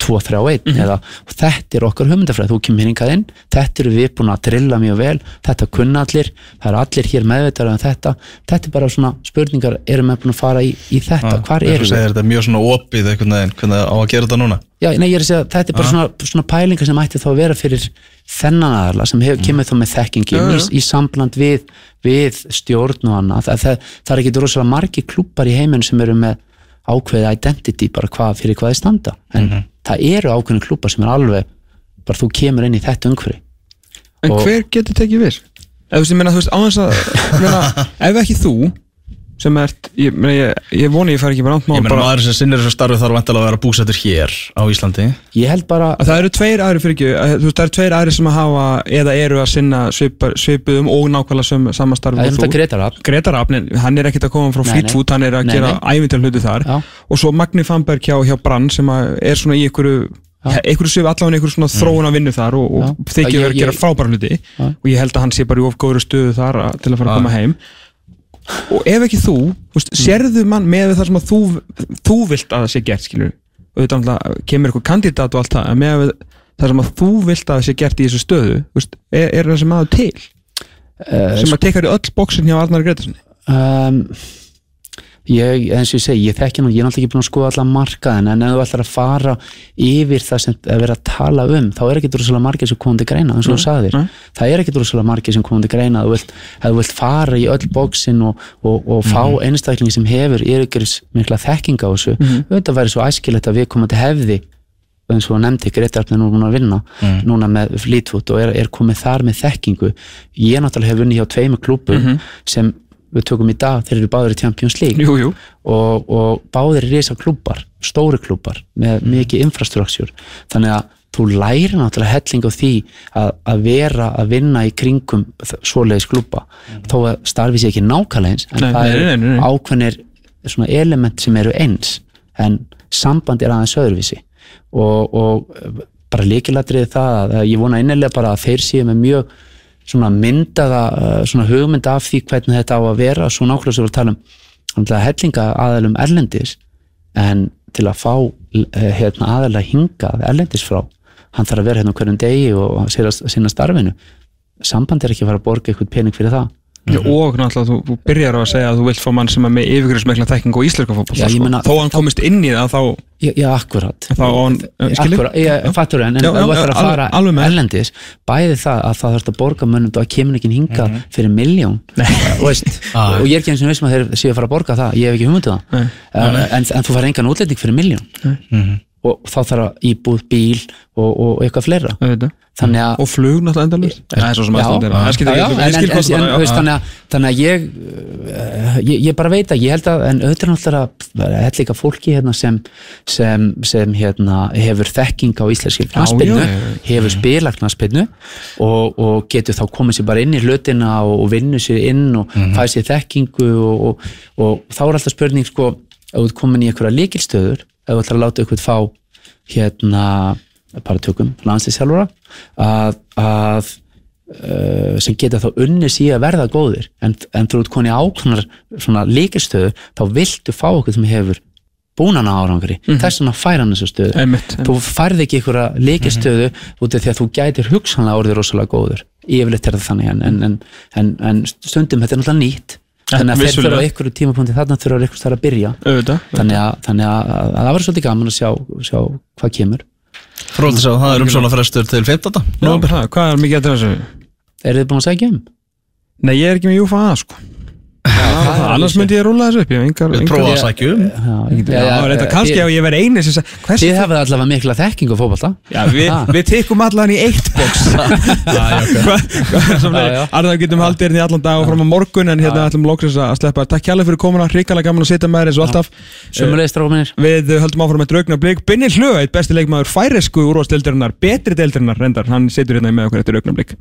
2, 3, 1 eða, og þetta er okkar hugmyndafræð, þú kemur hingað inn þetta eru við búin að drilla mjög vel þetta kunna allir, það eru allir hér meðveitar en þetta, þetta er bara svona spurningar, erum við búin að fara í, í þetta hvar eins og erum við? segir, Þetta er mjög svona opið hvernig á að gera þetta núna? Já, nei, ég er að segja, þetta er bara svona, svona pælingar sem ætti þá að vera fyrir þennan aðala sem hef, kemur þá með þekkingi í, í sambland við, við stjórn og annað, það, það, það er ekki rosalega margi klúpar í heiminn sem eru með ákveðið identity, bara hvað, fyrir hvað þið standa, en það eru ákveðin klúpar sem er alveg, bara þú kemur inn í þetta umhverfi En Og- hver getur tekið við? Ef þú veist, ég meina, þú veist, á þess að meina, ef ekki þú sem ert, ég, meina, ég, ég voni ég fær ekki bara átt Ég meina bara, maður sem sinnir þessu starfi þarf vantilega að vera búsættur hér á Íslandi. Ég held bara, að það eru tveir aðri fyrir ekki að, þú veist, það eru tveir aðri sem að hafa eða eru að sinna svipar, svipuðum og nákvæmlega sem samastarfi það er þetta Gretar Rapp Gretar Afn, hann er ekkert að koma frá Nei, Fleet nei. Food, hann er að Nei, gera ævintil hluti þar. Já. og svo Magni Famberg hjá, hjá Brann sem er svona í einhverju einhverju svif allavega einhverju svona þróun að vinnu þar og, og þykir verið að gera frábæra hluti. Og ég held að hann sé bara í of góður stöðu þar til að fara að koma heim og ef ekki þú, veist, sérðu mann með það sem að þú, þú vilt að það sé gert skilur, náttúrulega kemur eitthvað kandidat og allt það, með það sem að þú vilt að það sé gert í þessu stöðu veist, er, er þessi maður til? Uh, sem að tekar í öll bóksin hjá Arnar Gretarsson um, ég, eins og ég segi, ég þekki nú ég er náttúrulega ekki búin að skoða allan markaðin en ef þú ætlar að fara yfir það sem er verið að tala um, þá er ekki drossalega margir sem komandi greina, eins og þú sagðir. nei. það er ekki drossalega margir sem komandi greina þú vilt, ef þú vilt fara í öll bóksin og, og, og fá mm einstaklingi sem hefur yfirgjörs mikla þekking á þessu. Þetta væri svo æskilegt að við komandi hefði eins og nefndi, Gretar er nú búin að vinna núna með Fleetwood og er, er komið þar með þekkingu. Ég náttúrulega hef vunnið hjá tveimu klúpum sem við tökum í dag, þeir eru báður í Champions League. Jú, jú, og, og báðir er risa klúpar, stóri klúpar með mikið infrastruktúr þannig að þú lærir náttúrulega helling á því að, að vera að vinna í kringum svoleiðis klúpa þó að starfi sér ekki nákvæmlega eins en Nei, það eru ákveðnir element sem eru eins. En samband er aðeins öðruvísi. Og, og bara líkilatrið það að ég vona innilega bara að þeir séu með mjög svona myndaða uh, svona hugmynda af því hvernig þetta á að vera svo nákvæmlega sem við að tala um hellinga aðalum erlendis en til að fá uh, hérna, aðalega hingað erlendis frá hann þarf að vera hérna hverjum degi og sinna starfinu. Samband er ekki að fara að borga eitthvað pening fyrir það Já, og náttúrulega þú, þú byrjar á að segja að þú vilt fá mann sem er með yfirgjörsmekla þekking og Já, ég sko. þó hann komist inn í það þá Já, já akkurat. Þá á hann- eh, ég fattur en, en þú ætlar að fara erlendis bæði það að það þarf að borga mönnum og að kemur ekki hingað Mhm. fyrir miljón Ah. og ég er ekki eins og veist að þeir séu að fara að borga það ég hef ekki hugmyndið það. Nei. uh, en, en þú fara engan útlending fyrir miljón og þá þarf að íbúð bíl og, og eitthvað fleira. Þannig að og flug náttúrulega endalust það svo sem Já, aðstænd það skiptir já, ekki- já, ég en, skil en, hvað þú en, bara, já, veist, já. þannig, að, þannig að ég, uh, ég ég bara veit að ég held að en auðvitað er náttúrulega held líka fólki hérna sem, sem, sem hérna, hefur þekking á íslenski já. hefur spilað knastbyrnu og, og getur þá komið sér bara inn í hlutina og, og vinnu sér inn og mm fæði sér þekkingu og, og, og þá er alltaf spurning sko, ef þú ert komin í einhverja líkilstöður ef þú ætlar að láta ykkur fá hérna bara tökum landslýsjálfura að, að uh, sem geta þá unni sí að verða góðir. En, en þú ert koni ákveðnar svona líkistöðu þá viltu fá okkur sem hefur búnan árangri. Þess vegna fær hann þessu stöðu. Einmitt, þú færð ekki einhverja líkistöðu út af því að þú gætir hugsanlega orðið rosalega góður. Yfirleitt er það þannig en, en, en, en, en stundum þetta er náttúrulega nýtt þannig að þeir þurfa einhverju tímapunkti þarna þurfa einhvers þar að byrja auðvitað þannig að, þannig að, að það var svolítið gaman að sjá, sjá hvað kemur Fróðið að það er umsóna frestur til 15. nóvember. Ha, Hvað er mikið eftir þessu? eru þið búin að segja um? Nei, ég er ekki með Júfa A sko Annars myndi ég rúla þessu upp Ég hef engar, Við engar prófa að sækja um. Kannski ef ég verið eini Þið hafið allavega mikla þekkingu á fótbolta. Já, við, við tekum allan í eitt box. Já, já. Arðar getum haldið hérna í allan dag og fram á morgun en hérna ætlum loksins að sleppa Takk hjálpa fyrir komuna, hrikalega gaman að sitja með þér eins og alltaf. Sumulegist strákuminir Við höldum áfram með draugna blik. Binni Hlöð, eitt besti leikmaður færesku úrvarsdeildarinnar betri deildarinnar reyndar, hann situr hérna með okkur eftir augnablík